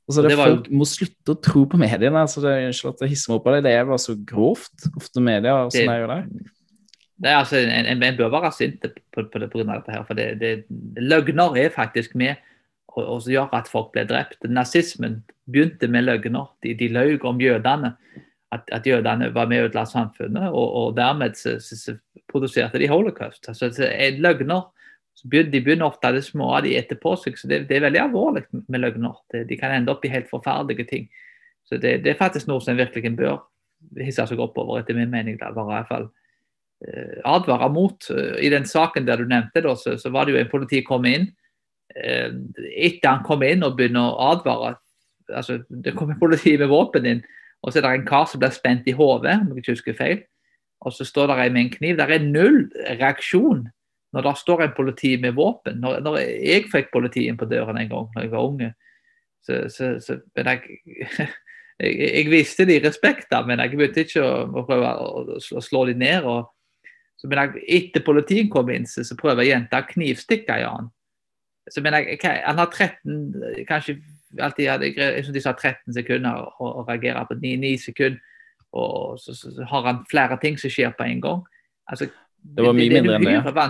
Altså, det, det Folk jo... må slutte å tro på mediene. altså det, Unnskyld at jeg hisser meg opp av det. Det er bare så grovt, ofte media. Sånn det, er det. Det er altså, en, en, en bør være sint på, på, det, av dette. her, for det, det, Løgner er faktisk med å gjøre at folk blir drept. Nazismen begynte med løgner. De, de løy om jødene. At, at, jødene var med og ødela samfunnet, og, og dermed så, så, så, produserte de holocaust. Altså, så er løgner De begynner ofte det små av de etterpå seg, så det, det, er veldig alvorlig med løgner. Det, de kan ende opp i helt forferdelige ting. Så det, det er faktisk noe som virkelig bør hisse seg opp over, etter min mening. Da, i hvert fall Eh, advare mot. Eh, I den saken der du nevnte, da, så, så var det jo en politi kom inn. Eh, etter han kom inn og begynner å advare altså Det kommer politi med våpen inn, og så er det en kar som blir spent i hodet, om jeg ikke husker feil. Og så står det en med en kniv. Det er null reaksjon når det står en politi med våpen. Når, når jeg fikk politiet på døren en gang da jeg var unge, så, så, så men jeg, jeg, jeg, viste de respekt, da, men jeg begynte ikke å, å prøve å, å slå de ned. og så men jeg, Etter politiet kom inn, så prøver jenta å knivstikke i han. Så men jeg, Han har 13 kanskje alltid hadde, jeg synes de sa 13 sekunder å, å reagere på 9, 9 sekunder. Og så, så, så, har han flere ting som skjer på en gang. Altså, det var mye mindre enn det.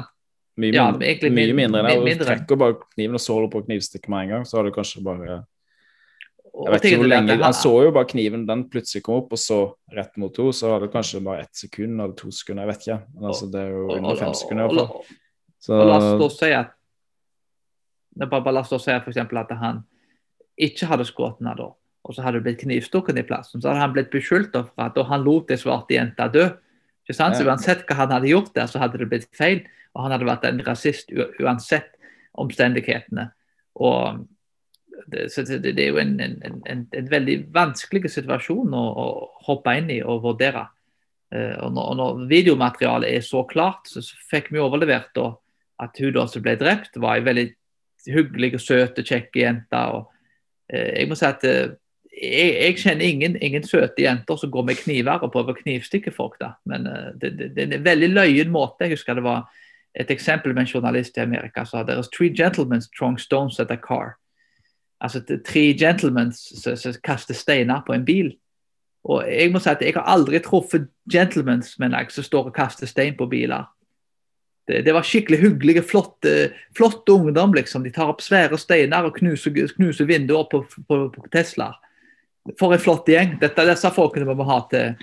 Mye, ja, mindre, mye mindre enn det. Du trekker bare kniven og så holder på å knivstikke med en gang, så har du kanskje bare jeg vet ikke hvor lenge, Han så jo bare kniven, den plutselig kom opp, og så rett mot henne. Så hadde det kanskje bare ett sekund eller to sekunder, jeg vet ikke. Men altså, det er jo under fem sekunder og. Så... La oss da si at bare, bare la oss da si for at han ikke hadde skutt henne da, og så hadde det blitt knivstukket i plassen, så hadde han blitt beskyldt for at han lot ei svarte jente dø. Ikke sant? Så Uansett hva han hadde gjort der, så hadde det blitt feil. Og han hadde vært en rasist uansett omstendighetene. Og det, så det, det, er jo en, en, en, en veldig vanskelig situasjon å, å, hoppe inn i og vurdere. Uh, og, når, og når, videomaterialet er så klart, så, så fikk vi overlevert da, at hun da som ble drept, var ei veldig hyggelig, søt og kjekk jente. og Jeg må si at uh, jeg, jeg, kjenner ingen, ingen, søte jenter som går med kniver og prøver å knivstikke folk. da. Men uh, det, det, det, er en veldig løyen måte. Jeg husker det var et eksempel med en journalist i Amerika sa there's three gentlemen throwing stones at a car. Altså tre gentlemen som kaster steiner på en bil. Og jeg må si at jeg har aldri truffet gentlemen som står og kaster stein på biler. Det, det var skikkelig hyggelige, flotte, flotte ungdom. liksom. De tar opp svære steiner og knuser, knuser vinduer på, på, på Tesla. For en flott gjeng. Dette, disse folkene må ha til,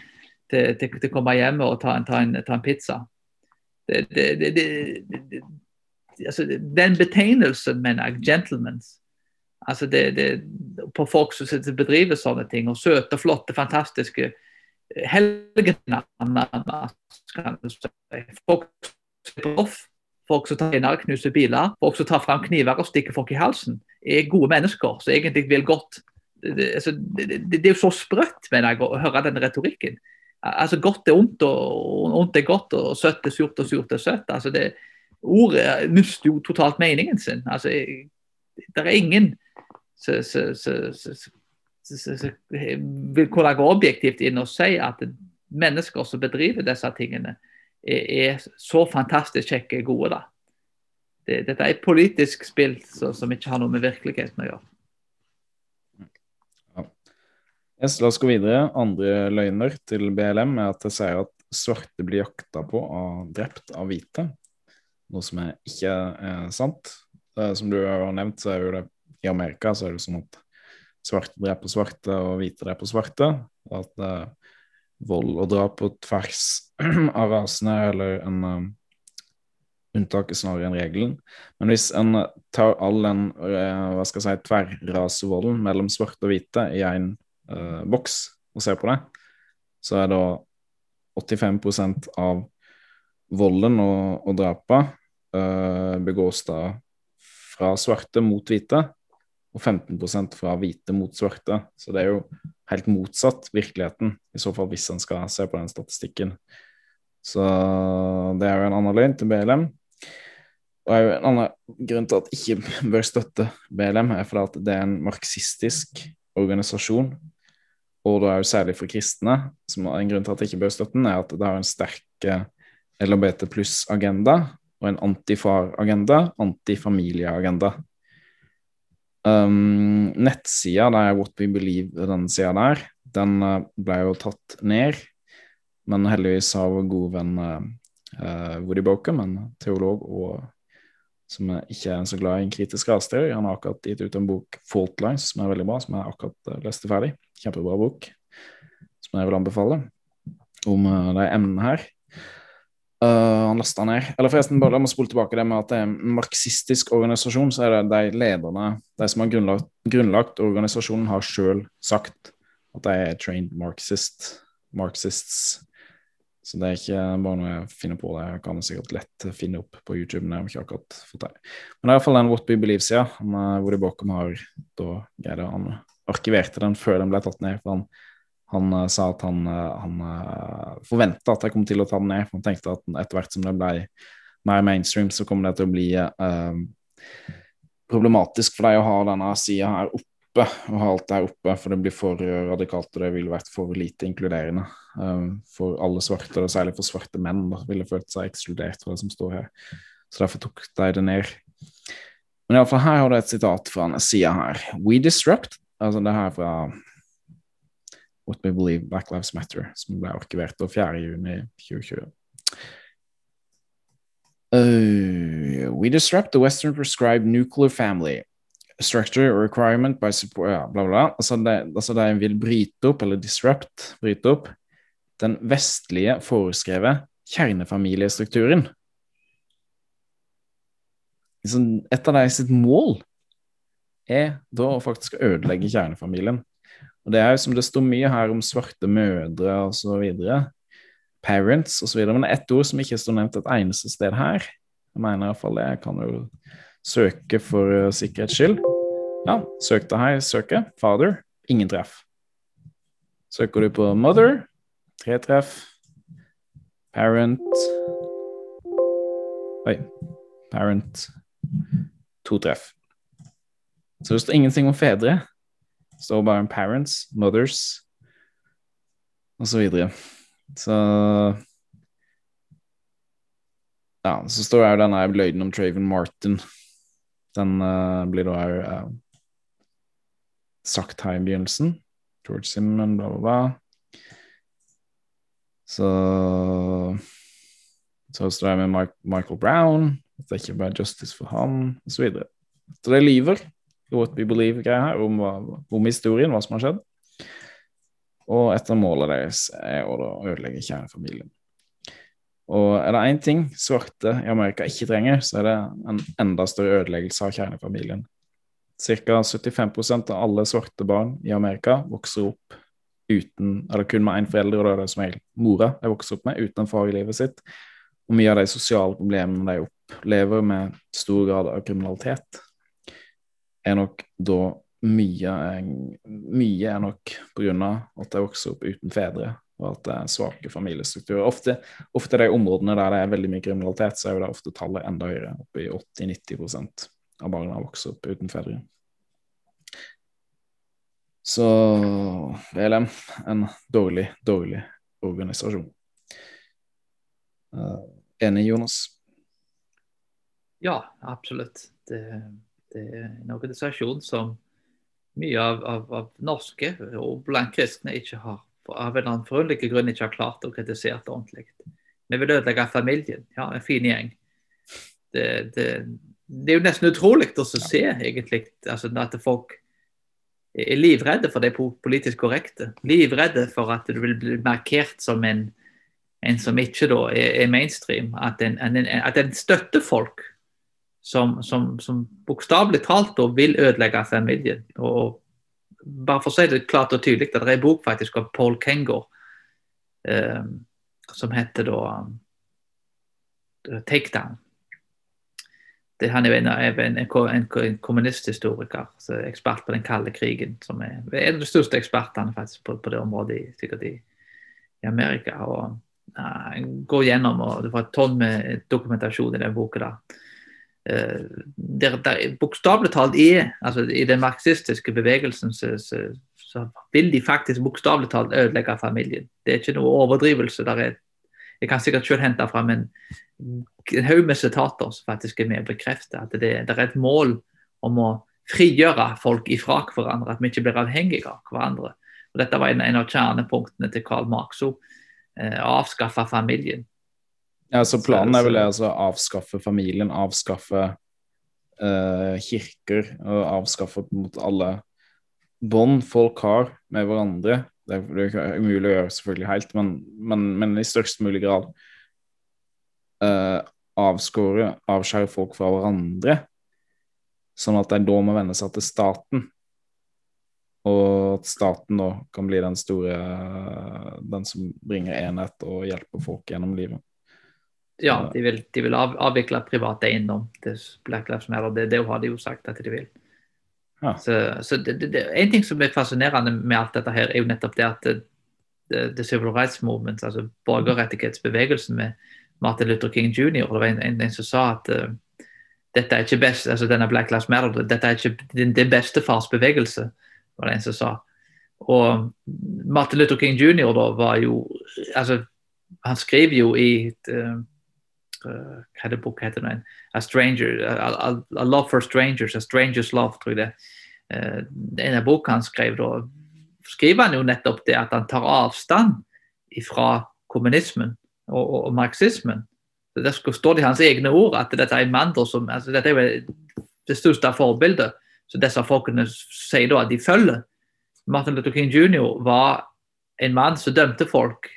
til, til, til, å komme hjem og ta en, ta en, ta en pizza. Det, det, altså, den betegnelsen, mener jeg, gentlemans altså På folk som bedriver sånne ting, og søte, flotte, fantastiske helgener, Folk folk som og knuser biler, folk som tar fram kniver og stikker folk i halsen, er gode mennesker som egentlig vil godt det, altså, det, det, det, er jo så sprøtt, mener jeg, å høre den retorikken. Altså, Godt er ondt, og ondt er godt, og søtt er surt, og surt er søtt. altså det Ordet mister jo totalt meningen sin. altså Det er ingen som vil kunne gå objektivt inn og si at mennesker som bedriver disse tingene, er, så fantastisk kjekke gode. da. Det, dette er et politisk spill så, som ikke har noe med virkeligheten å gjøre. Yes, la oss gå videre. Andre løgner til BLM er at det sier at svarte blir jakta på og drept av hvite. Noe som er ikke er sant. Er, som du har nevnt, så er jo det i Amerika så er det sånn at svarte dreper svarte og hvite dreper svarte. Og at uh, vold og drap på tvers av rasene eller en uh, unntaket snarere enn regelen. Men hvis en tar all den uh, hva skal jeg si, tverrrasevolden mellom svarte og hvite i en uh, boks og ser på det, så er da 85% av volden og, og drapene uh, begås da fra svarte mot hvite, og 15 fra hvite mot svarte. Så det er jo helt motsatt virkeligheten, i så fall hvis en skal se på den statistikken. Så det er jo en annen løgn til BLM. Og en annen grunn til at ikke bør støtte BLM, er fordi at det er en marxistisk organisasjon og da er jo særlig for kristne, som er en grunn til at jeg ikke bør støtte den, er at det har en sterk eh, LHBT pluss-agenda og en antifar-agenda, antifamilieagenda. Um, nettsida der What We Believe, den sida der, den uh, ble jo tatt ned. Men heldigvis har vår gode venn uh, Woody Bokum, en teolog og som ikke er så glad i en kritisk rasteori. Han har akkurat gitt ut en bok, 'Fault Lines', som er veldig bra, som jeg akkurat leste ferdig. Kjempebra bok, som jeg vil anbefale, om de emnene her. Uh, han lasta ned. Eller forresten, bare la meg spole tilbake det med at det er en marxistisk organisasjon, så er det de lederne, de som har grunnlagt, grunnlagt organisasjonen, har sjøl sagt at de er trained marxist, marxists. Så det er ikke bare noe jeg finner på. Det jeg kan sikkert lett finne opp på YouTube. Men jeg har fått det. Men det er iallfall den What We Believe-sida, hvor de bakom har da greid Han arkiverte den før den ble tatt ned. for han, han uh, sa at han, uh, han uh, eh, forventa at jeg kom til å ta den ned. Han tenkte at etter hvert som det ble mer mainstream, så kommer det til å bli problematisk for deg å ha denne sida her oppe og ha alt der oppe, for det blir for radikalt, og det ville vært for lite inkluderende for alle svarte, og særlig for svarte menn, da ville følt seg ekskludert fra det som står her. Så derfor tok de det ned. Men iallfall her har du et sitat fra en side her. We disrupt, altså det her fra What We Believe Black Lives Matter, som ble arkivert 4.6.2020. Uh, we disrupt the Western prescribed nuclear family structure or requirement by support ja, bla, bla. Altså, det, altså de vil bryte opp, eller disrupt, bryte opp, den vestlige foreskrevet kjernefamiliestrukturen. Et av deres mål er da å faktisk ødelegge kjernefamilien. Og det er jo som det står mye her om svarte mødre videre, parents videre, men ett ord som ikke står nevnt et eneste sted her. Jeg mener iallfall det. Jeg kan jo Søke for uh, sikkerhets skyld. Ja, søk det her. Søke. Father. Ingen treff. Søker du på mother, tre treff. Parent Oi. Parent, to treff. Så det står ingenting om fedre. Står bare om parents, mothers og så videre. Så Ja, så står jo denne løgnen om Traven Martin. Den uh, blir da òg uh, sagt her i begynnelsen. George Simmon, bla, bla, bla. Så Så står det med Mike, Michael Brown, at det ikke bare justice for ham, osv. Så, videre. så det lyver, what we believe-greia her, om, om historien, hva som har skjedd. Og et av målene deres er å ødelegge kjernefamilien. Og er det én ting svarte i Amerika ikke trenger, så er det en enda større ødeleggelse av kjernefamilien. Ca. 75% av alle svarte barn i Amerika vokser opp uten, eller kun med én forelder, og det er det som regel mora de vokser opp med, uten en far i livet sitt. Og mye av de sosiale problemene de opplever med stor grad av kriminalitet, er nok da mye, mye er nok pga. at de vokser opp uten fedre, og at det er svake familiestrukturer. Ofte, ofte de områdene der det er veldig mye kriminalitet, så er jo det ofte tallet enda høyere, oppe i 80-90% av barna vokser opp uten fedre. Så VLM, en dårlig, dårlig organisasjon. Uh, enig, Jonas? Ja, absolutt. Det, det er en organisasjon som mye av, av, av norske og blant kristne ikke har av en annen forunderlig grunn ikke har klart å kritisere det ordentlig. Vi vil ødelegge familien. Ja, en fin gjeng. Det, det, det er jo nesten utrolig å se egentlig altså, at folk er livredde for det politisk korrekte. Livredde for at du vil bli markert som en, en som ikke da er mainstream. At en, en, at en støtter folk som, som, som bokstavelig talt vil ødelegge familien. Og bare for å si det klart og tydelig, det er en bok faktisk av Paul Kengor eh, som heter da um, Takedown. Det, han er en, en, en, en kommunisthistoriker, ekspert på den kalde krigen. som er En av de største ekspertene faktisk på, på det området sikkert i, i Amerika. og uh, går gjennom, og Det var et tonn med dokumentasjon i den boka. da Eh, der, der bokstavelig talt er altså I den marxistiske bevegelsen så, så, så vil de faktisk bokstavelig talt ødelegge familien. Det er ikke noe overdrivelse. er jeg kan sikkert selv hente fram en, en haug med sitater som faktisk er med å bekrefte at det, det, er et mål om å frigjøre folk ifra hverandre, at vi ikke blir avhengige av hverandre. Og Dette var en, en av kjernepunktene til Karl Marx. Eh, å avskaffe familien. Ja, så Planen er vel altså å avskaffe familien, avskaffe uh, kirker og avskaffe mot alle bånd folk har med hverandre. Det er, det er umulig å gjøre selvfølgelig helt, men, men, men i størst mulig grad uh, avskåre, avskjære folk fra hverandre, sånn at de da må venne seg til staten. Og at staten da kan bli den store Den som bringer enhet og hjelper folk gjennom livet ja, de vil, de vil av, avvikle privat eiendom til Black Lives Matter. Det, det har de jo sagt at de vil. Ja. Så, så det, det, En ting som er fascinerende med alt dette, her, er jo nettopp det at det, the Civil Rights Movement, altså borgerrettighetsbevegelsen med Martin Luther King jr., det var en, en, en som sa at uh, dette er ikke best, altså denne Black Lives Matter, dette er ikke det, det bestefars bevegelse, var det en som sa. Og Martin Luther King jr. da var jo altså Han skriver jo i uh, uh, hva det bok heter det? A, stranger, a, a, a, Love for Strangers, A Stranger's Love, tror jeg det. Uh, en av boka han skrev, da skriver han jo nettopp det at han tar avstand fra kommunismen og, og, og marxismen. Så Der står det i hans egne ord at dette er en mann som altså Dette er jo det største forbildet så disse folkene sier da at de følger. Martin Luther King jr. var en mann som dømte folk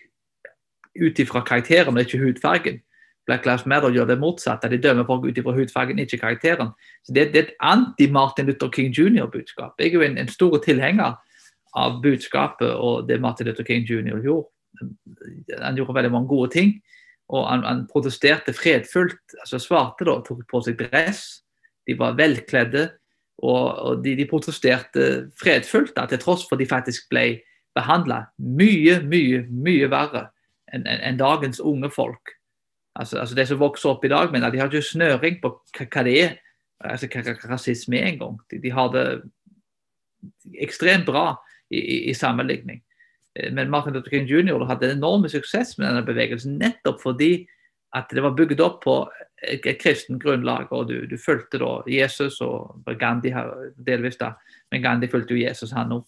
ut ifra karakteren og ikke hudfargen. Black Lives Matter gjør det motsatte. De dømmer folk ut ifra hudfargen, ikke karakteren. Så Det, det er et anti-Martin Luther King jr.-budskap. Jeg er jo en, en stor tilhenger av budskapet og det Martin Luther King jr. gjorde. Han gjorde veldig mange gode ting. Og han, han protesterte fredfullt. altså Svarte da, tok på seg dress. De var velkledde. Og, og de, de, protesterte fredfullt, da, til tross for at de faktisk ble behandla mye, mye, mye verre enn en, en dagens unge folk altså, altså de som vokser opp i dag, men de har ikke snøring på hva, det er. Altså hva rasisme er engang. De, de har det ekstremt bra i, i, i sammenligning. Eh, men Martin Luther King jr. hadde en enorm suksess med denne bevegelsen nettopp fordi at det var bygd opp på et, et kristen grunnlag. og Du, du fulgte da Jesus og Gandhi delvis, da, men Gandhi fulgte jo Jesus, han òg.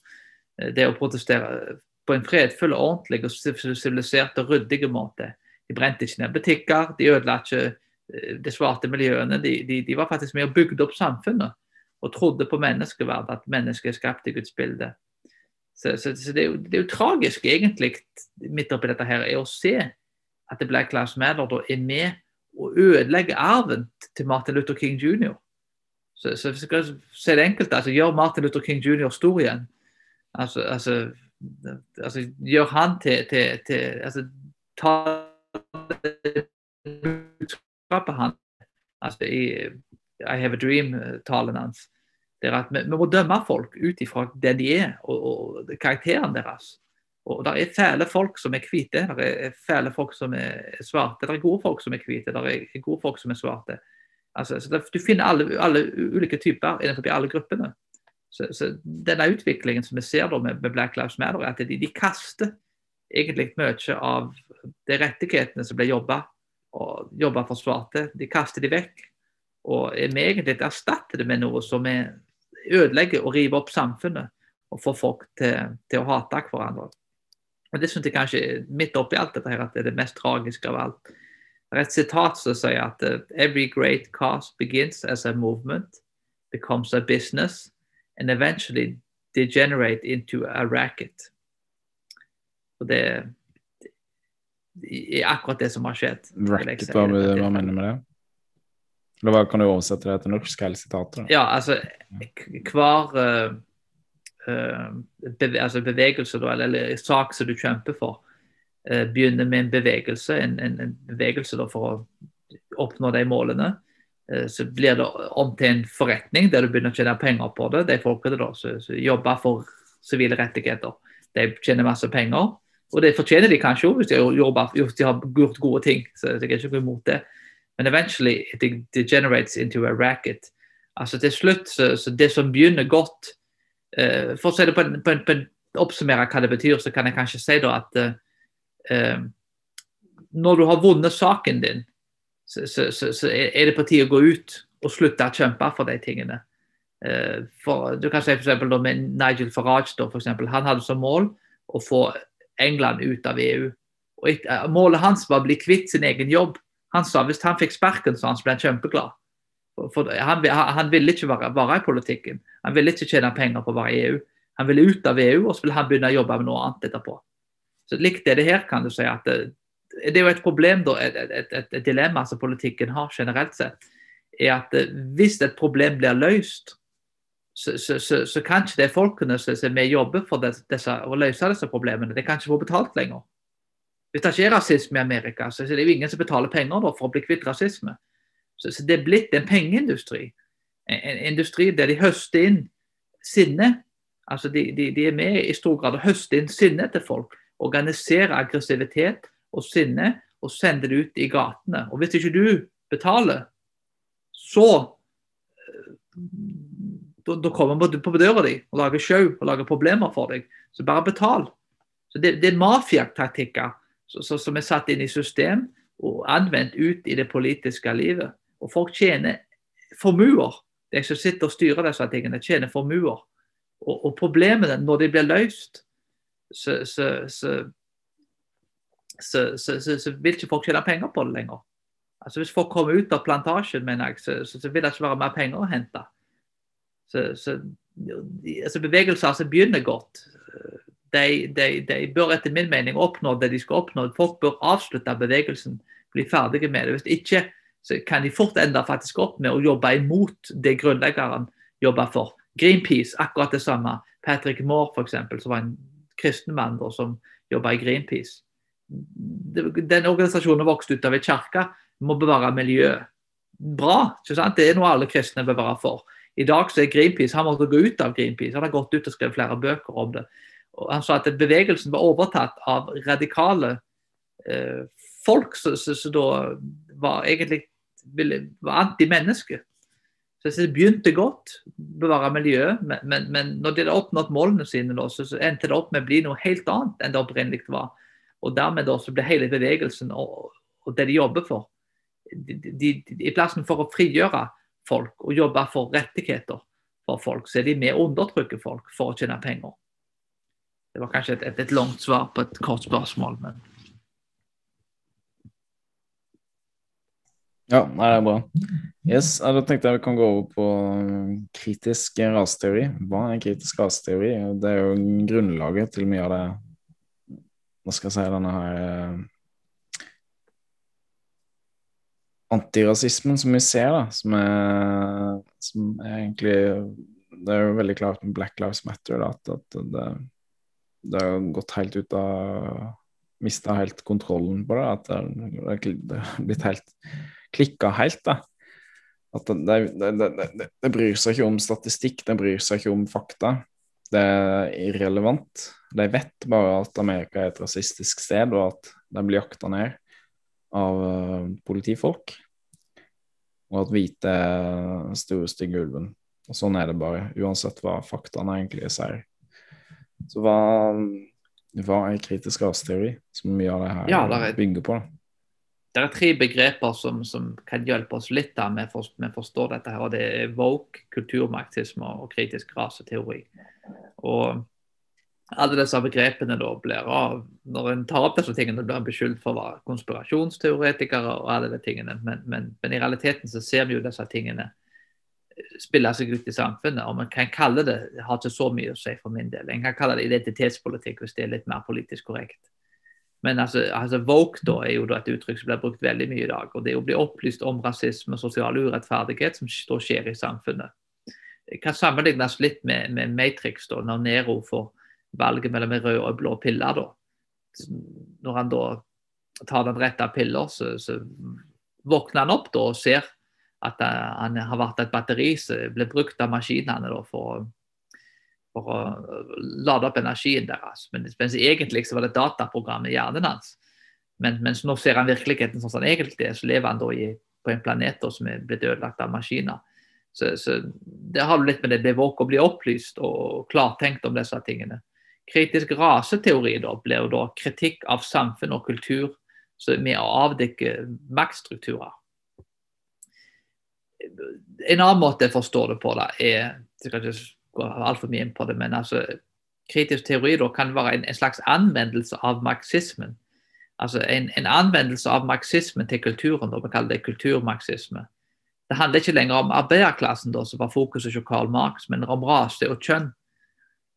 Eh, det å protestere på en fredfull, ordentlig, og sivilisert og ryddig måte. De brente ikke ned butikker, de ødela ikke eh, de svarte miljøene. De, de, de var faktisk med og bygde opp samfunnet og trodde på menneskeverd, at mennesket skapt i Guds bilde. Så, så, så det, er jo, det, er jo, tragisk, egentlig, midt oppi dette her, er å se at det Black Lives Matter da er med å ødelegge arven til Martin Luther King jr. Så, så hvis jeg skal si det enkelt, altså gjør Martin Luther King jr. stor igjen. Altså, altså, altså gjør han til, til, til altså, Ta budskapet hans altså, i I Have a Dream-talen hans. Det er at vi, vi må dømme folk ut ifra det de er, og, og karakteren deres. Og Det er fæle folk som er hvite, det er fæle folk som er svarte. Det er gode folk som er hvite, det er gode folk som er svarte. Altså, det, du finner alle, alle, ulike typer innenfor alle gruppene. Så, så, Denne utviklingen som vi ser med, med, Black Lives Matter, er at de, de kaster egentlig mye av de rettighetene som ble jobba og jobba for svarte. De kaster de vekk. Og vi egentlig erstatter det med noe som er ødelegger og river opp samfunnet og får folk til, til å hate hverandre. Og Det syns jeg kanskje midt oppi alt dette her, at det er det mest tragiske av alt. Det er et sitat som sier at uh, every great cause begins as a movement, becomes a business, and eventually degenerate into a racket. Og det, det er akkurat det som har skjedd. Racket, hva, hva mener du med det? Eller hva Kan du oversette det til norsk sitater? Ja, altså hver uh, beve, altså bevegelse eller, eller, sak som du kjemper for, uh, begynner med en bevegelse, en, en, en bevegelse da, for å oppnå de målene. Uh, så blir det om til en forretning der du begynner å tjene penger på det. De folkene da, som jobber for sivile rettigheter, de tjener masse penger. Og det fortjener de kanskje òg hvis, hvis, de har gjort gode ting. så jeg er ikke imot det. Men eventually it degenerates into a racket. Altså Til slutt, så, så det som begynner godt uh, For å si det på en, på, en, på en, oppsummere hva det betyr, så kan jeg kanskje si da at uh, når du har vunnet saken din, så, så, så, er det på tide å gå ut og slutte å kjempe for de tingene. Uh, for, du kan si da, med Nigel Farage. Da, for eksempel, han hadde som mål å få England ut av EU. Og et, Målet hans var å bli kvitt sin egen jobb. Han sa hvis han fikk sparken, så ble han kjempeglad. For, han, han, ville ikke være, være, i politikken. Han ville ikke tjene penger på å være i EU. Han ville ut av EU, og så ville han begynne å jobbe med noe annet etterpå. Så Likt det her, kan du si. at det, det er jo et problem, da, et, et, et, et dilemma som politikken har generelt sett. er at eh, Hvis et problem blir løst, så, så, så, så kan ikke de folkene som er og jobber for disse, å løse disse problemene, de kan ikke få betalt lenger. Hvis det ikke er rasisme i Amerika, så er det jo ingen som betaler penger for å bli kvitt rasisme. Så, det er blitt en pengeindustri. En, industri der de høster inn sinne. Altså de, de, de, er med i stor grad å høste inn sinne til folk. Organisere aggressivitet og sinne og sende det ut i gatene. Og hvis ikke du betaler, så da, da kommer man på døra di og lager show og lager problemer for deg. Så bare betal. Så Det, det er mafiataktikker som er satt inn i system og anvendt ut i det politiske livet. Og folk tjener formuer. De som sitter og styrer disse tingene, tjener formuer. Og, og problemene, når de blir løst, så, så, så, så, vil ikke folk tjene penger på det lenger. Altså Hvis folk kommer ut av plantasjen, mener jeg, så, vil det ikke være mer penger å hente. Så, altså Bevegelser som begynner godt, de, de, de, bør etter min mening oppnå det de skal oppnå. Folk bør avslutte bevegelsen, bli ferdige med det. Hvis ikke så kan de fort ende faktisk opp med å jobbe imot det grunnleggeren jobber for. Greenpeace, akkurat det samme. Patrick Moore, f.eks., som var en kristen mann som jobba i Greenpeace. Den organisasjonen vokste ut av ei kirke, må bevare miljøet. Bra, ikke sant? det er noe alle kristne bør være for. I dag så er Greenpeace, Han måtte gå ut av Greenpeace, han har gått ut og skrevet flere bøker om det. Og han sa at bevegelsen var overtatt av radikale eh, folk som da var egentlig ville, var antimenneske. Så jeg synes det begynte godt, bevare miljøet, men, men, men når de hadde oppnådd målene sine, da, så, så endte det opp med å bli noe helt annet enn det opprinnelig var. Og dermed da, så ble hele bevegelsen og, og det de jobber for, de, de, de, i plassen for å frigjøre folk og jobbe for rettigheter for folk, så er de med å undertrykke folk for å tjene penger. Det var kanskje et, et, et langt svar på et kort spørsmål, men Ja, nei, det er bra. Yes, Da tenkte jeg vi kan gå over på kritisk raseteori. Hva er kritisk raseteori? Det er jo grunnlaget til mye av det Hva skal jeg si, denne her eh, antirasismen som vi ser, da, som er, som er egentlig Det er jo veldig klart med Black Lives Matter da, at, det, det har gått helt ut av Mista helt kontrollen på det. At det, har blitt helt klikka helt. da. At det, det, det, bryr seg ikke om statistikk, det bryr seg ikke om fakta. Det er irrelevant. De vet bare at Amerika er et rasistisk sted, og at de blir jakta ned av uh, politifolk. Og at hvite er store, stygge ulven. Og sånn er det bare, uansett hva faktaene egentlig sier. Så hva, hva er kritisk raseteori, som mye av det her ja, bygger på? da? det er tre begreper som, som, kan hjelpe oss litt da, med å forstå dette. her, og Det er woke, kulturmarxisme og kritisk raseteori. Og alle disse begrepene da blir av, Når en tar opp disse tingene, blir en beskyldt for å være konspirasjonsteoretikere og alle de tingene. Men, men, men, i realiteten så ser vi jo disse tingene spille seg ut i samfunnet. og Man kan kalle det har ikke så mye å si for min del. En kan kalle det identitetspolitikk hvis det er litt mer politisk korrekt. Men altså, altså Woke da, er jo da et uttrykk som blir brukt veldig mye i dag. og Det å bli opplyst om rasisme og sosial urettferdighet som skjer i samfunnet. Det kan sammenlignes litt med, med Matrix, da, når Nero får valget mellom en rød og blå pille. da. Når han da tar den rette pilla, så, så, våkner han opp da og ser at han har vært et batteri som blir brukt av maskinene da, for for å lade opp energien deres. Men, mens egentlig så var det et dataprogram i hjernen hans. Men, mens nå ser han virkeligheten sånn som han egentlig er, så lever han da i, på en planet som er blitt ødelagt av maskiner. Så, så det har litt med det å bli opplyst og klartenkt om disse tingene. Kritisk raseteori da blir jo da kritikk av samfunn og kultur med å avdekke maktstrukturer. En annen måte jeg forstår det på, da, er jeg skal ikke gå altfor mye inn på det, men altså, kritisk teori da kan være en, en slags anvendelse av marxismen. Altså en, en, anvendelse av marxismen til kulturen, da vi kaller det kulturmarxisme. Det handler ikke lenger om arbeiderklassen, da, som var fokuset hos Karl Marx, men om rase og kjønn.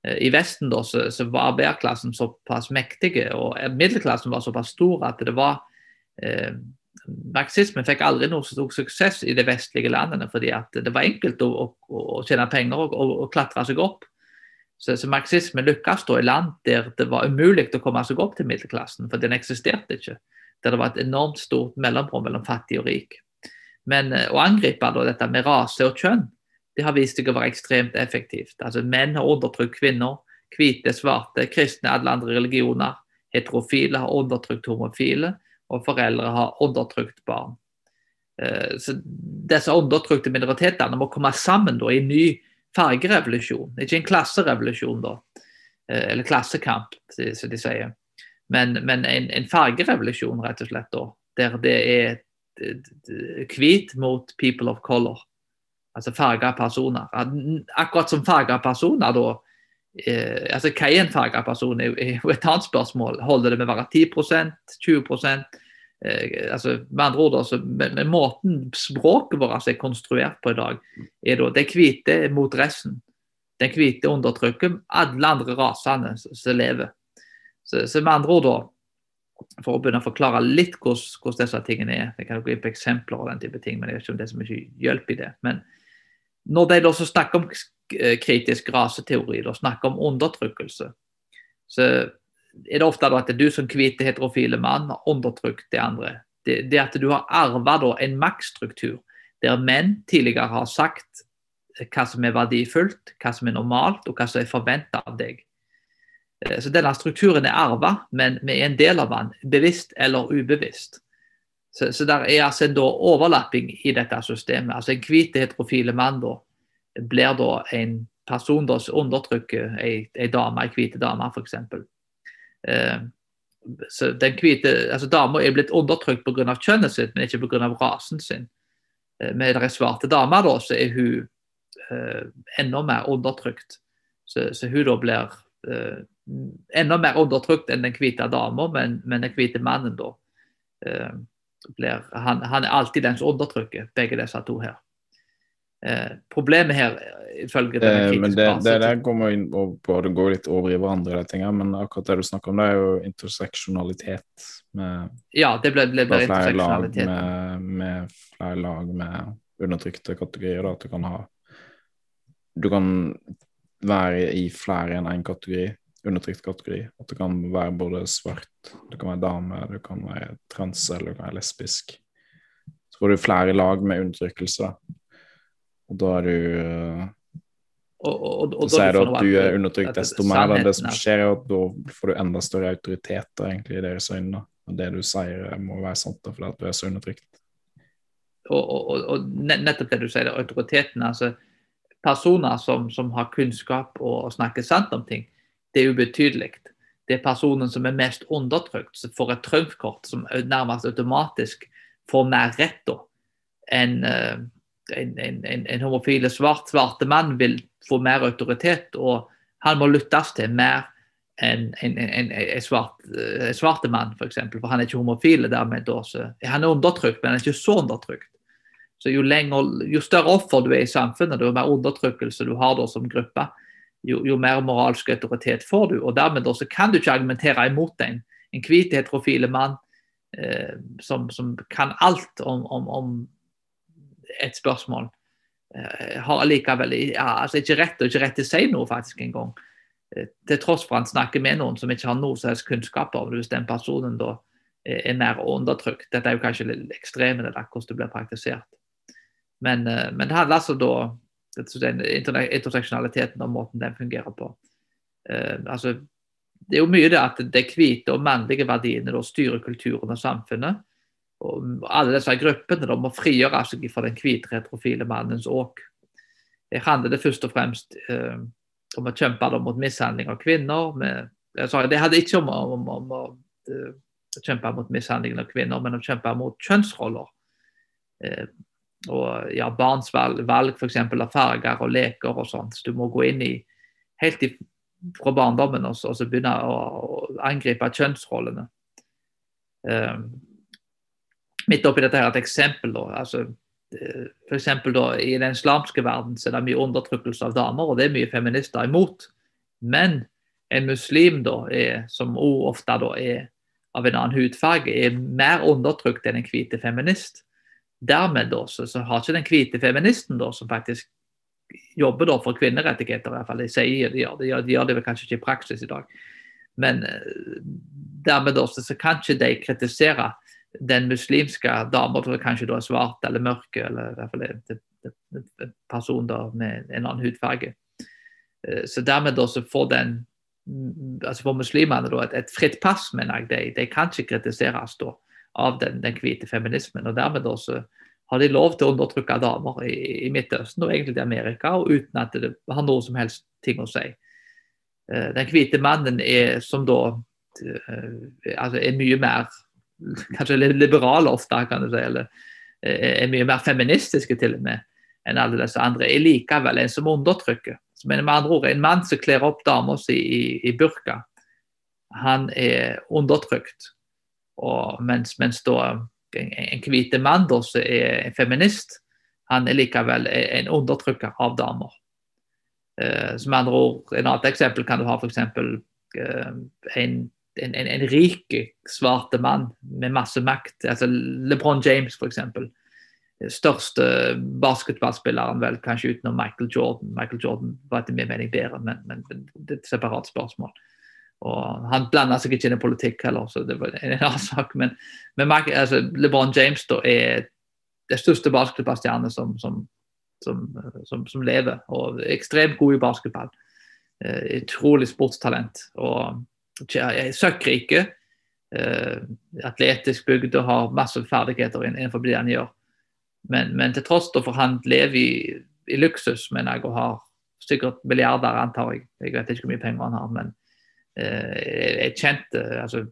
Eh, I Vesten da, så, så var arbeiderklassen såpass mektige, og middelklassen var såpass stor at det var eh, marxismen fikk aldri noe stor suksess i de vestlige landene, fordi det var enkelt å, å, å tjene penger og, og, og, klatre seg opp. Så, så marxismen lykkes i land der det var umulig å komme seg opp til middelklassen, for den eksisterte ikke. Der det var et enormt stort mellomrom mellom fattig og rik. Men eh, å angripe da, dette med rase og kjønn, det har vist seg å være ekstremt effektivt. Altså Menn har undertrykt kvinner, hvite, svarte, kristne, alle andre religioner. Heterofile har undertrykt homofile og foreldre har undertrykt barn. Eh, så disse undertrykte minoritetene må komme sammen da, i en ny fargerevolusjon, ikke en klasserevolusjon, da, eh, eller klassekamp, som de sier, men, men en, en, fargerevolusjon, rett og slett, da, der det er hvit mot people of color, altså farga personer. Akkurat som farga personer, da, eh, altså Hva er en farga person, er jo et annet spørsmål. Holder det med å være 10% 20% eh, altså, Med andre ord, altså, med, med måten språket vårt altså, er konstruert på i dag, er da det hvite mot resten. Den hvite undertrykker alle andre rasene som lever. Så, så, med andre ord, da, for å begynne å forklare litt hvordan, disse tingene er Jeg kan gå inn på eksempler og den type ting, men jeg vet ikke om det er så mye hjelp i det. Men når de da snakker om Eh, kritisk raseteori og snakker om undertrykkelse, så er det ofte at det er du som hvite heterofile mann har undertrykt de andre. Det, det at du har arva en maktstruktur der menn tidligere har sagt hva som er verdifullt, hva som er normalt og hva som er forventa av deg. Eh, så Denne strukturen er arva, men vi er en del av den, bevisst eller ubevisst. Så, så der er altså da overlapping i dette systemet. Altså En hvit heterofile mann da blir da en person som undertrykker ei, ei dame, ei hvit dame, f.eks. Eh, så den hvite, altså Dama er blitt undertrykt pga. kjønnet sitt, men ikke pga. rasen sin. Eh, med er svarte damer, da, så er hun eh, enda mer undertrykt. Så, så hun da blir eh, enda mer undertrykt enn den hvite dama, men, men, den hvite mannen da eh, blir han, han, er alltid den som undertrykker begge disse to her. Eh, problemet her, ifølge denne kritiske Men det, det der kommer inn på, det går litt over i hverandre, det tinget, men akkurat det du snakker om, det er jo interseksjonalitet. Med, ja, det ble, ble, ble flere lag med, med, flere lag med undertrykte kategorier. Da, at du kan ha Du kan være i flere enn én en kategori, undertrykt kategori. At du kan være både svart, du kan være dame, du kan være trans eller du kan være lesbisk. Så får du flere lag med undertrykkelse. og da er du og, og, og, og, sier du at du er undertrykt desto mer. Da. Det som skjer, er at da får du enda større autoriteter egentlig i deres øyne. Og det du sier, eh, må være sant da, fordi at du er så undertrykt. Og, og, nettopp det du sier, autoriteten. altså Personer som, som har kunnskap og, og snakker sant om ting, det er ubetydelig. Det er personen som er mest undertrykt, som får et trumfkort som nærmest automatisk får mer rett da, enn en, en, en, en homofile svart, svarte mann vil få mer autoritet, og han må lyttes til mer enn en, svart, eh, svarte mann, f.eks. For, eksempel, for han er ikke homofil. Han er undertrykt, men han er ikke så undertrykt. Så jo, lenger, jo større offer du er i samfunnet, jo mer undertrykkelse du har da som gruppe, jo, jo, mer moralsk autoritet får du. og Dermed også kan du ikke argumentere imot en, en hvit heterofile mann eh, som, som, kan alt om, om, om et spørsmål. eh, har allikevel ja, altså ikke rett og ikke rett til å si noe faktisk engang. Uh, til tross for han snakker med noen som ikke har noe som helst kunnskap om det, hvis den personen da er, er mer undertrykt. Dette er jo kanskje litt der, hvordan det blir praktisert. Men, uh, men det handler altså da interseksjonaliteten og måten den fungerer på. altså, det er jo mye det at de hvite og mannlige verdiene da styrer kulturen og samfunnet og alle disse gruppene da, må frigjøre seg fra den hvite retrofile mannens åk. Det handler det først og fremst uh, om å kjempe da, mot mishandling av kvinner. Med, sorry, det hadde ikke om, om, om, om å, uh, kjempe mot mishandling av kvinner, men å kjempe mot kjønnsroller. Eh, og ja, Barns valg, valg f.eks. av farger og leker og sånt. Så du må gå inn i helt i, fra barndommen og og så begynne å, å angripe kjønnsrollene. Um, midt oppi dette her et eksempel. da, altså F.eks. for eksempel I den islamske verden så er det mye undertrykkelse av damer, og det er mye feminister imot. Men en muslim, da, er, som også ofte da er av en annen hudfarge, er mer undertrykt enn en hvite feminist. Dermed da, så, så, har ikke den hvite feministen, da, som faktisk jobber da for kvinnerettigheter, i hvert fall, de sier de gjør, de de gjør det vel kanskje ikke i praksis i dag, men eh, dermed da, så, så kan ikke de kritisere den muslimske dama som kanskje da er svart eller mørk, eller i hvert fall en person da med en annen hudfarge. Eh, så dermed da så får den altså for muslimene da et, et fritt pass, mener jeg. De, de kan ikke kritiseres da av den, den, hvite feminismen. og Dermed også har de lov til å undertrykke damer i, i Midtøsten og egentlig i Amerika, og uten at det har noe som helst ting å si. Eh, den hvite mannen er som da eh, altså er mye mer kanskje litt liberale ofte, kan du si, eller er mye mer feministiske til og med enn alle disse andre, er likevel en som undertrykker. Men med andre ord, En mann som kler opp dama si i, i, burka, han er undertrykt. Og mens, mens da en, hvit mann da, som er feminist, han er likevel en undertrykker av damer. Eh, som andre ord, En annet eksempel kan du ha f.eks. Eh, en en, en, rik svarte mann med masse makt. altså LeBron James, f.eks. Største basketballspilleren, vel kanskje utenom Michael Jordan. Michael Jordan var etter min mening bedre, men, men, det er et separat spørsmål. Og Han blanda seg ikke inn i politikk heller, så det var en annen sak. Men, men altså, LeBron James da er den største basketballstjernen som, som, som, som, lever, og ekstremt god i basketball. Uh, utrolig sportstalent. og søkkrike. eh, atletisk bygd og har masse ferdigheter innenfor det han gjør. Men, men til tross for han lever i, i luksus, mener jeg, og har sikkert milliarder, antar jeg. Jeg vet ikke hvor mye penger han har, men eh, kjent altså,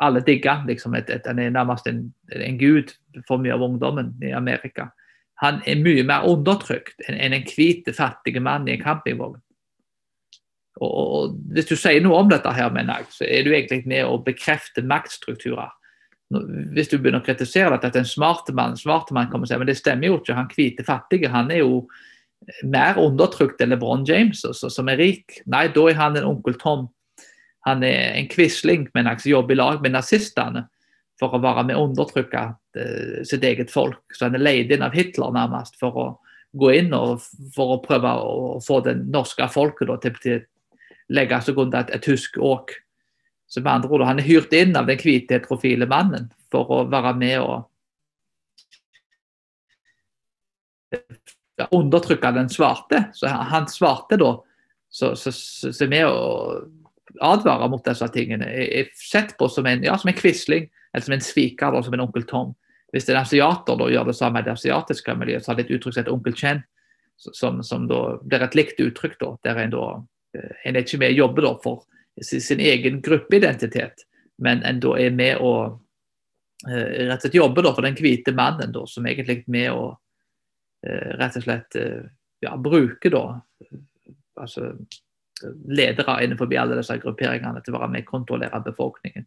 Alle digger liksom, et, Han er nærmest en, en, gud for mye av ungdommen i Amerika. Han er mye mer undertrykt enn en, en hvit, fattig mann i en campingvogn. Og, og, Hvis du sier noe om dette, her, mener jeg, så er du egentlig med å bekrefte maktstrukturer. Hvis du begynner å kritisere dette, at en smart mann, smart mann kommer og sier men det stemmer jo ikke, han hvite fattige han er jo mer undertrykt enn LeBron James, som er rik. Nei, da er han en onkel Tom. Han er en quisling, men han jobber i lag med nazistene for å være med å undertrykke uh, sitt eget folk. Så han er leid inn av Hitler nærmest for å gå inn og for å prøve å få det norske folket da, til, til legge seg under et, et tysk åk. Så med andre ord, Han er hyrt inn av den hvite heterofile mannen for å være med og undertrykke den svarte. Så han svarte da, så, så, så, så med å advare mot disse tingene er sett på som en, ja, som en quisling, eller som en sviker, som en onkel Tom. Hvis det en asiater da gjør det samme i det asiatiske miljøet, så har det et uttrykk som heter onkel Chen, som, som da blir et likt uttrykk, da, der en da Eh, en er ikke med å jobbe for sin egen gruppeidentitet, men en da er med å eh, rett og slett jobbe for den hvite mannen, da, som egentlig er med å eh, rett og slett ja, bruke da, altså, ledere innenfor alle disse grupperingene til å være med og kontrollere befolkningen.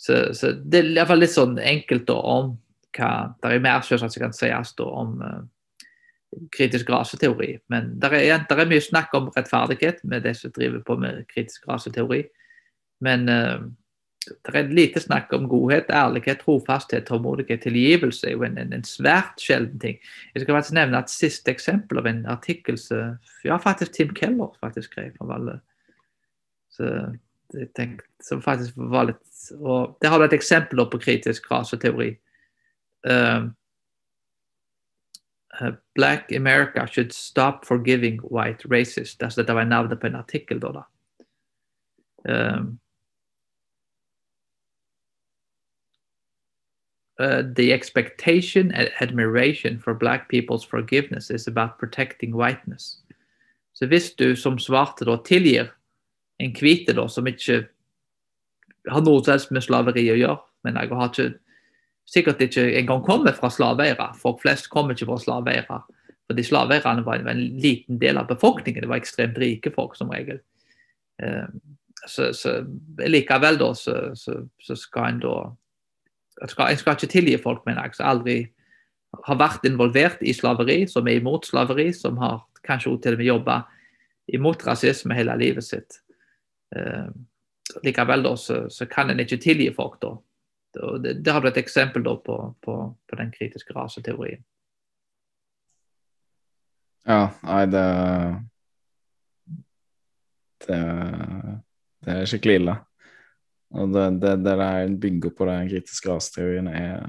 Så, så Det er i hvert fall litt sånn enkelt da, om hva Det er mer selvsagt som kan sies da, om kritisk raseteori. Men det er, er, mye snakk om rettferdighet med det som driver på med kritisk raseteori. Men uh, det er lite snakk om godhet, ærlighet, trofasthet, tålmodighet, tilgivelse. er jo en, en, svært sjelden ting. Jeg skal faktisk nevne et siste eksempel av en artikkel som ja, faktisk Tim Keller faktisk skrev. av alle. Så jeg tenkte, som faktisk var litt, og Der har du et eksempel på kritisk raseteori. Uh, uh, Black America should stop forgiving white racists. Altså, dette var navnet på en artikkel. da. da. Um, uh, the expectation and admiration for black people's forgiveness is about protecting whiteness. Så hvis du som svarte da tilgir en hvite da, som ikke har noe som helst med slaveri å gjøre, men jeg har ikke sikkert ikke engang kommet fra slaveeiere. Folk flest kommer ikke fra slaveeiere. Fordi slaveeierne var en liten del av befolkningen. Det var ekstremt rike folk som regel. Ehm, så, så likevel da, så, så, så, skal en da skal, En skal ikke tilgi folk, mener jeg, som aldri har vært involvert i slaveri, som er imot slaveri, som har kanskje til og med jobba imot rasisme hele livet sitt. Eh, likevel da, så, så, kan en ikke tilgi folk, da. Det, det har du et eksempel på, på, på, den kritiske raseteorien. Ja, nei, det Det, det er skikkelig ille. Og det, det, det der bygger på den kritiske raseteorien, er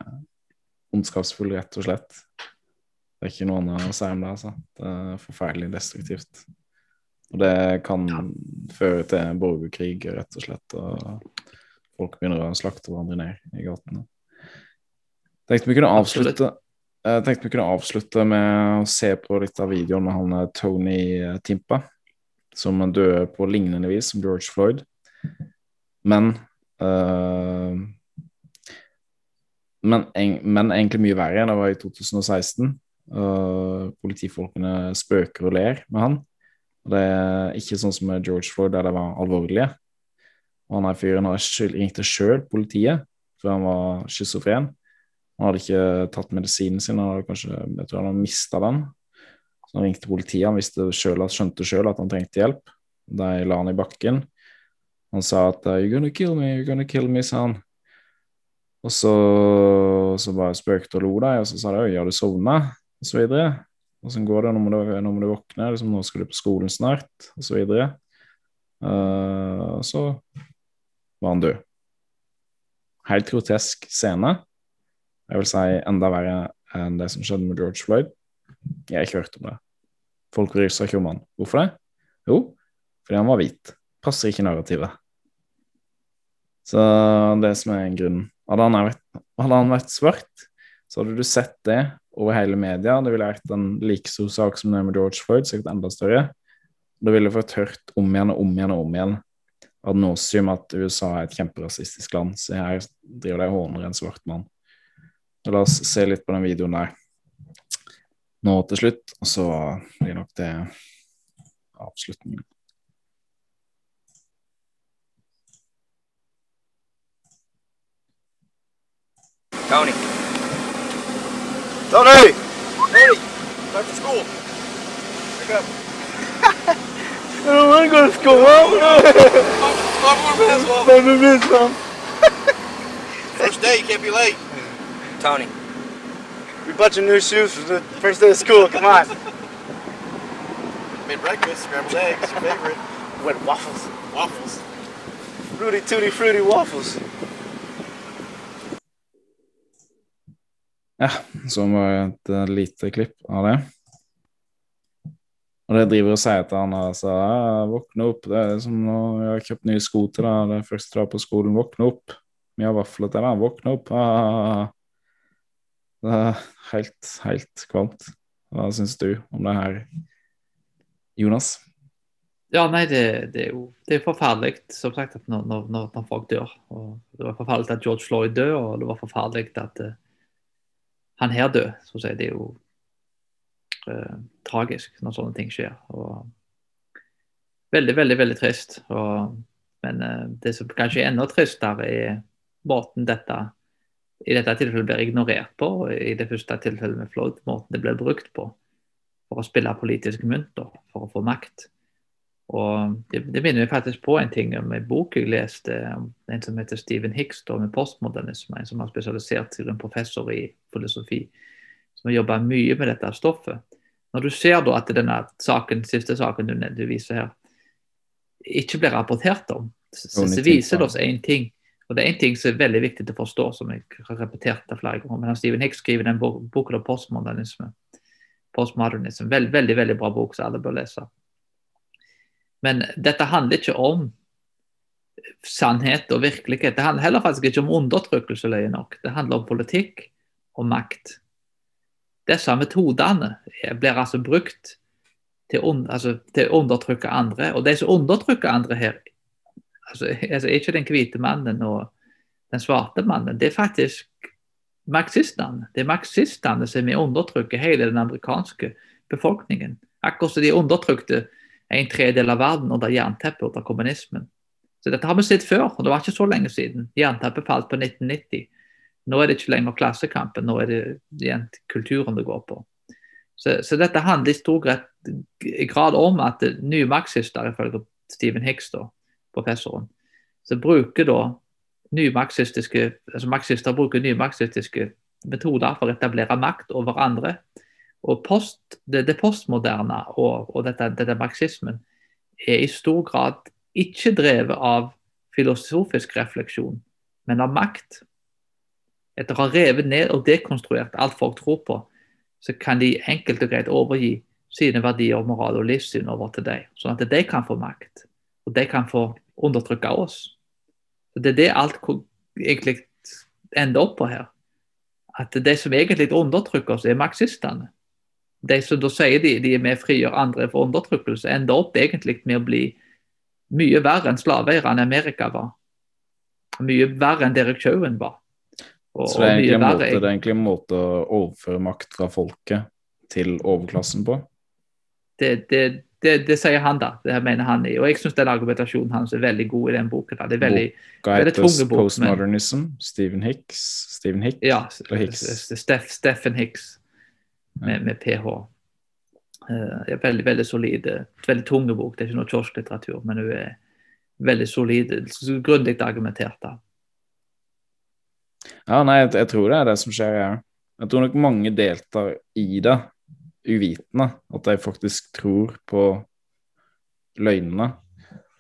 ondskapsfull, rett og slett. Det er ikke noe annet å si om det. altså. Det er forferdelig destruktivt. Og det kan ja. føre til borgerkrig, rett og slett. og folk begynner å slakte hverandre ned i gatene. Tenkte vi kunne avslutte jeg tenkte vi kunne avslutte med å se på litt av videoen med han eh, Tony eh, Timpa, som døde på lignende vis som George Floyd. Men men, men, egentlig mye verre. Det var i 2016. Uh, politifolkene spøker og ler med han. Og det er ikke sånn som med George Floyd, der det var alvorlige. Og han her fyren ringte sjøl politiet, for han var schizofren. Han hadde ikke tatt medisinen sin, og kanskje, jeg tror han hadde mista den. Så han ringte politiet, han selv, skjønte sjøl at han trengte hjelp. De la han i bakken. Han sa at 'you're gonna kill me, you're gonna kill me', sa han. Og så, så bare spøkte og lo da, og så sa de 'har du sovna', og så videre. Åssen går det, nå må du, nå våkne, liksom, nå skal du på skolen snart, og så videre. Uh, så var han død. Helt grotesk scene. Jeg vil si enda verre enn det som skjedde med George Floyd. Jeg har ikke hørt om det. Folk bryr seg ikke om han. Hvorfor det? Jo, fordi han var hvit. Passer ikke narrativet. Så det som er grunnen Hadde han vært, hadde han vært svart, så hadde du sett det over hele media. Det ville vært en like stor sak som det med George Floyd, sikkert enda større. Det ville fått hørt om igjen og om igjen og om igjen ad nauseum at USA er et kjemperasistisk land. Så her driver de og håner en svart mann. Så la oss se litt på den videoen der nå til slutt, og så blir nok det avslutningen. Tony. Tony! Tony! Time for school. Wake up. I don't want to go to school. Mom, First day, you can't be late. Tony. We bought you new shoes for the first day of school. Come on. Made breakfast, scrambled eggs, your favorite. With waffles. Waffles. Fruity, tutti, fruity waffles. Ja, så var det et lite klipp av det. Og det driver og sier til han altså, våkne opp, det er som når jeg har kjøpt nye sko til deg, det er første dag på skolen, våkne opp. Vi har vafler til deg, våkne opp. Ah. Det er helt, helt kvalmt. Hva syns du om det her, Jonas? Ja, nei, det, det er jo det er forferdelig som sagt, når, når, når folk dør. Og det var forferdelig at George Floyd døde, og det var forferdelig at uh, han her død, Så å. Det er jo eh, tragisk når sånne ting skjer. Og veldig, veldig, veldig trist. Og, men eh, det som kanskje er enda tristere, er måten dette i dette tilfellet blir ignorert på, og i det første tilfellet med Floyd, måten det blir brukt på for å spille politisk mynter, for å få makt. Og det, det minner meg faktisk på en ting om en bok jeg leste en som heter Stephen Hicks, da, med postmodernisme, en som har spesialisert til en professor i filosofi, som har jobba mye med dette stoffet. Når du ser da at denne saken, siste saken du, du viser her, ikke blir rapportert om, så, så viser det oss én ting. Og Det er en ting som er veldig viktig til å forstå, som jeg har repetert det flere ganger. Men Stephen Hicks skriver den boken om postmodernisme. postmodernisme. Veld, veldig veldig bra bok som alle bør lese. Men dette handler ikke om sannhet og virkelighet. Det handler heller faktisk ikke om undertrykkelse, løye nok. Det handler om politikk og makt. Disse metodene blir altså brukt til, altså, til å undertrykke andre. Og de som undertrykker andre her, altså, altså ikke den hvite mannen og den svarte mannen, det er faktisk marxistene. Det er marxistene som er undertrykker hele den amerikanske befolkningen. Akkurat som de undertrykte en tredjedel av verden under jernteppet under kommunismen. Så dette har vi sett før, og det var ikke så lenge siden. Jernteppet falt på 1990. Nå er det ikke lenger klassekampen, nå er det igjen kulturen det går på. Så, så dette handler i stor grad, grad om at nye marxister, ifølge Stephen Hicks, da, professoren, så bruker da nymarxistiske, altså metoder for å etablere makt over andre. Og post, det, det, postmoderne og, og dette, dette, marxismen er i stor grad ikke drevet av filosofisk refleksjon, men av makt. Etter å ha revet ned og dekonstruert alt folk tror på, så kan de enkelt og greit overgi sine verdier, moral og livssyn over til deg, sånn at de kan få makt. Og de kan få undertrykke oss. Så Det er det alt egentlig ender opp på her. At de som egentlig undertrykker oss, er marxistene de som da sier de, de er med frigjør andre for undertrykkelse, ender opp egentlig med å bli mye verre enn slaveeierne i Amerika var. Mye verre enn Derek Chauvin var. Og, så det er, egentlig en måte, det er egentlig en måte å overføre makt fra folket til overklassen på? Det, det, det, det sier han, da. Det mener han i. Og jeg syns den argumentasjonen hans er veldig god i den boken. Da. Det er veldig, Boka heter Postmodernism. Men... Postmodernism, Stephen Hicks? Stephen Hicks? Ja, Hicks? Steff, Steffen Hicks med, med ph. Uh, er veldig veldig solid. Veldig tung bok. Det er ikke noe kiosklitteratur, men hun er veldig solid. Grundig argumentert. da. Ja, nei, jeg, jeg, tror det er det som skjer. Jeg, jeg tror nok mange deltar i det uvitende. At de faktisk tror på løgnene.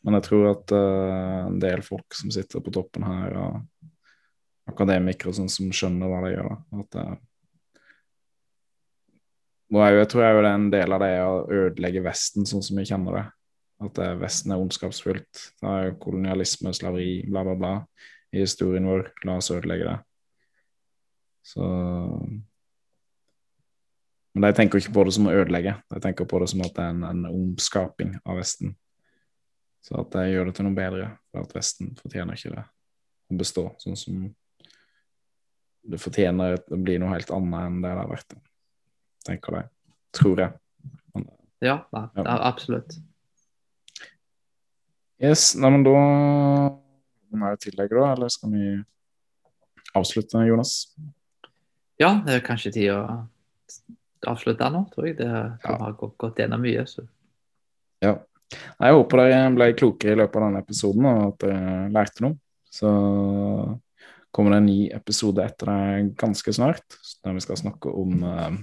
Men jeg tror at uh, en del folk som sitter på toppen her, og akademikere og sånn, som skjønner hva de gjør, da. at det og jeg tror jeg det er en del av det å ødelegge Vesten sånn som vi kjenner det. At Vesten er ondskapsfullt. Det er kolonialisme, slaveri, bla, bla, bla. i historien vår. La oss ødelegge det. Så Men de tenker ikke på det som å ødelegge. De tenker på det som at det er en, en omskaping av Vesten. Så at det gjør det til noe bedre, for at Vesten fortjener ikke det å bestå sånn som det fortjener å bli noe helt annet enn det det har vært. Tenker de. Tror jeg. Men, Ja, ja, Ja. ja, absolutt. yes, nei, men da Må jeg tillegge, da, eller skal vi avslutte, Jonas? Ja, det er kanskje tid å avslutte nå, tror jeg. Det Ja. har gått, gått gjennom mye. Så. Ja. Jeg håper dere ble klokere i løpet av denne episoden, og at dere lærte noe. Så kommer det en ny episode etter det ganske snart, der vi skal snakke om eh,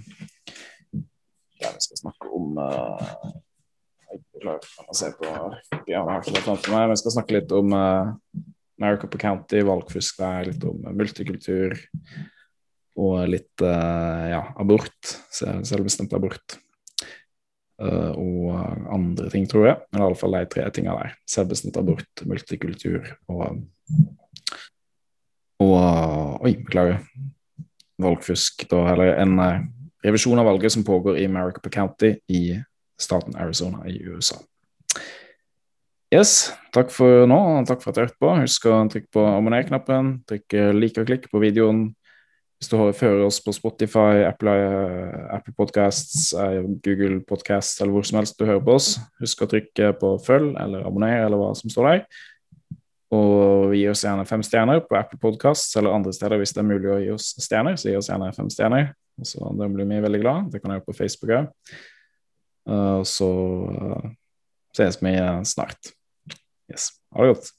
Der vi skal snakke om eh, Jeg skal snakke litt om uh, Maricopa County, valgfusk der, litt om multikultur og litt uh, ja, abort. Selvbestemt abort. Uh, og andre ting, tror jeg. Men i alle fall de tre tinga der. Selvbestemt abort, multikultur og Og Oi, beklager. Valgfusk, da. Eller en eh, revisjon av valget som pågår i Maricopa County i staten Arizona i USA. Yes, takk for nå, og takk for at du hørte på. Husk å trykke på abonner-knappen, trykke like og klikk på videoen. Hvis du hører oss på Spotify, Apple, eh, Apple Podcasts, eh, Google Podcasts eller hvor som helst du hører på oss, husk å trykke på følg eller abonner eller hva som står der. Og gi oss gjerne fem stjerner på Apple Podcasts eller andre steder hvis det er mulig å gi oss stjerner. Så gi oss gjerne fem stjerner. Så Da blir vi veldig glad. Det kan jeg gjøre på Facebook òg. Og så eh, ses vi snart. Yes. Ha det godt.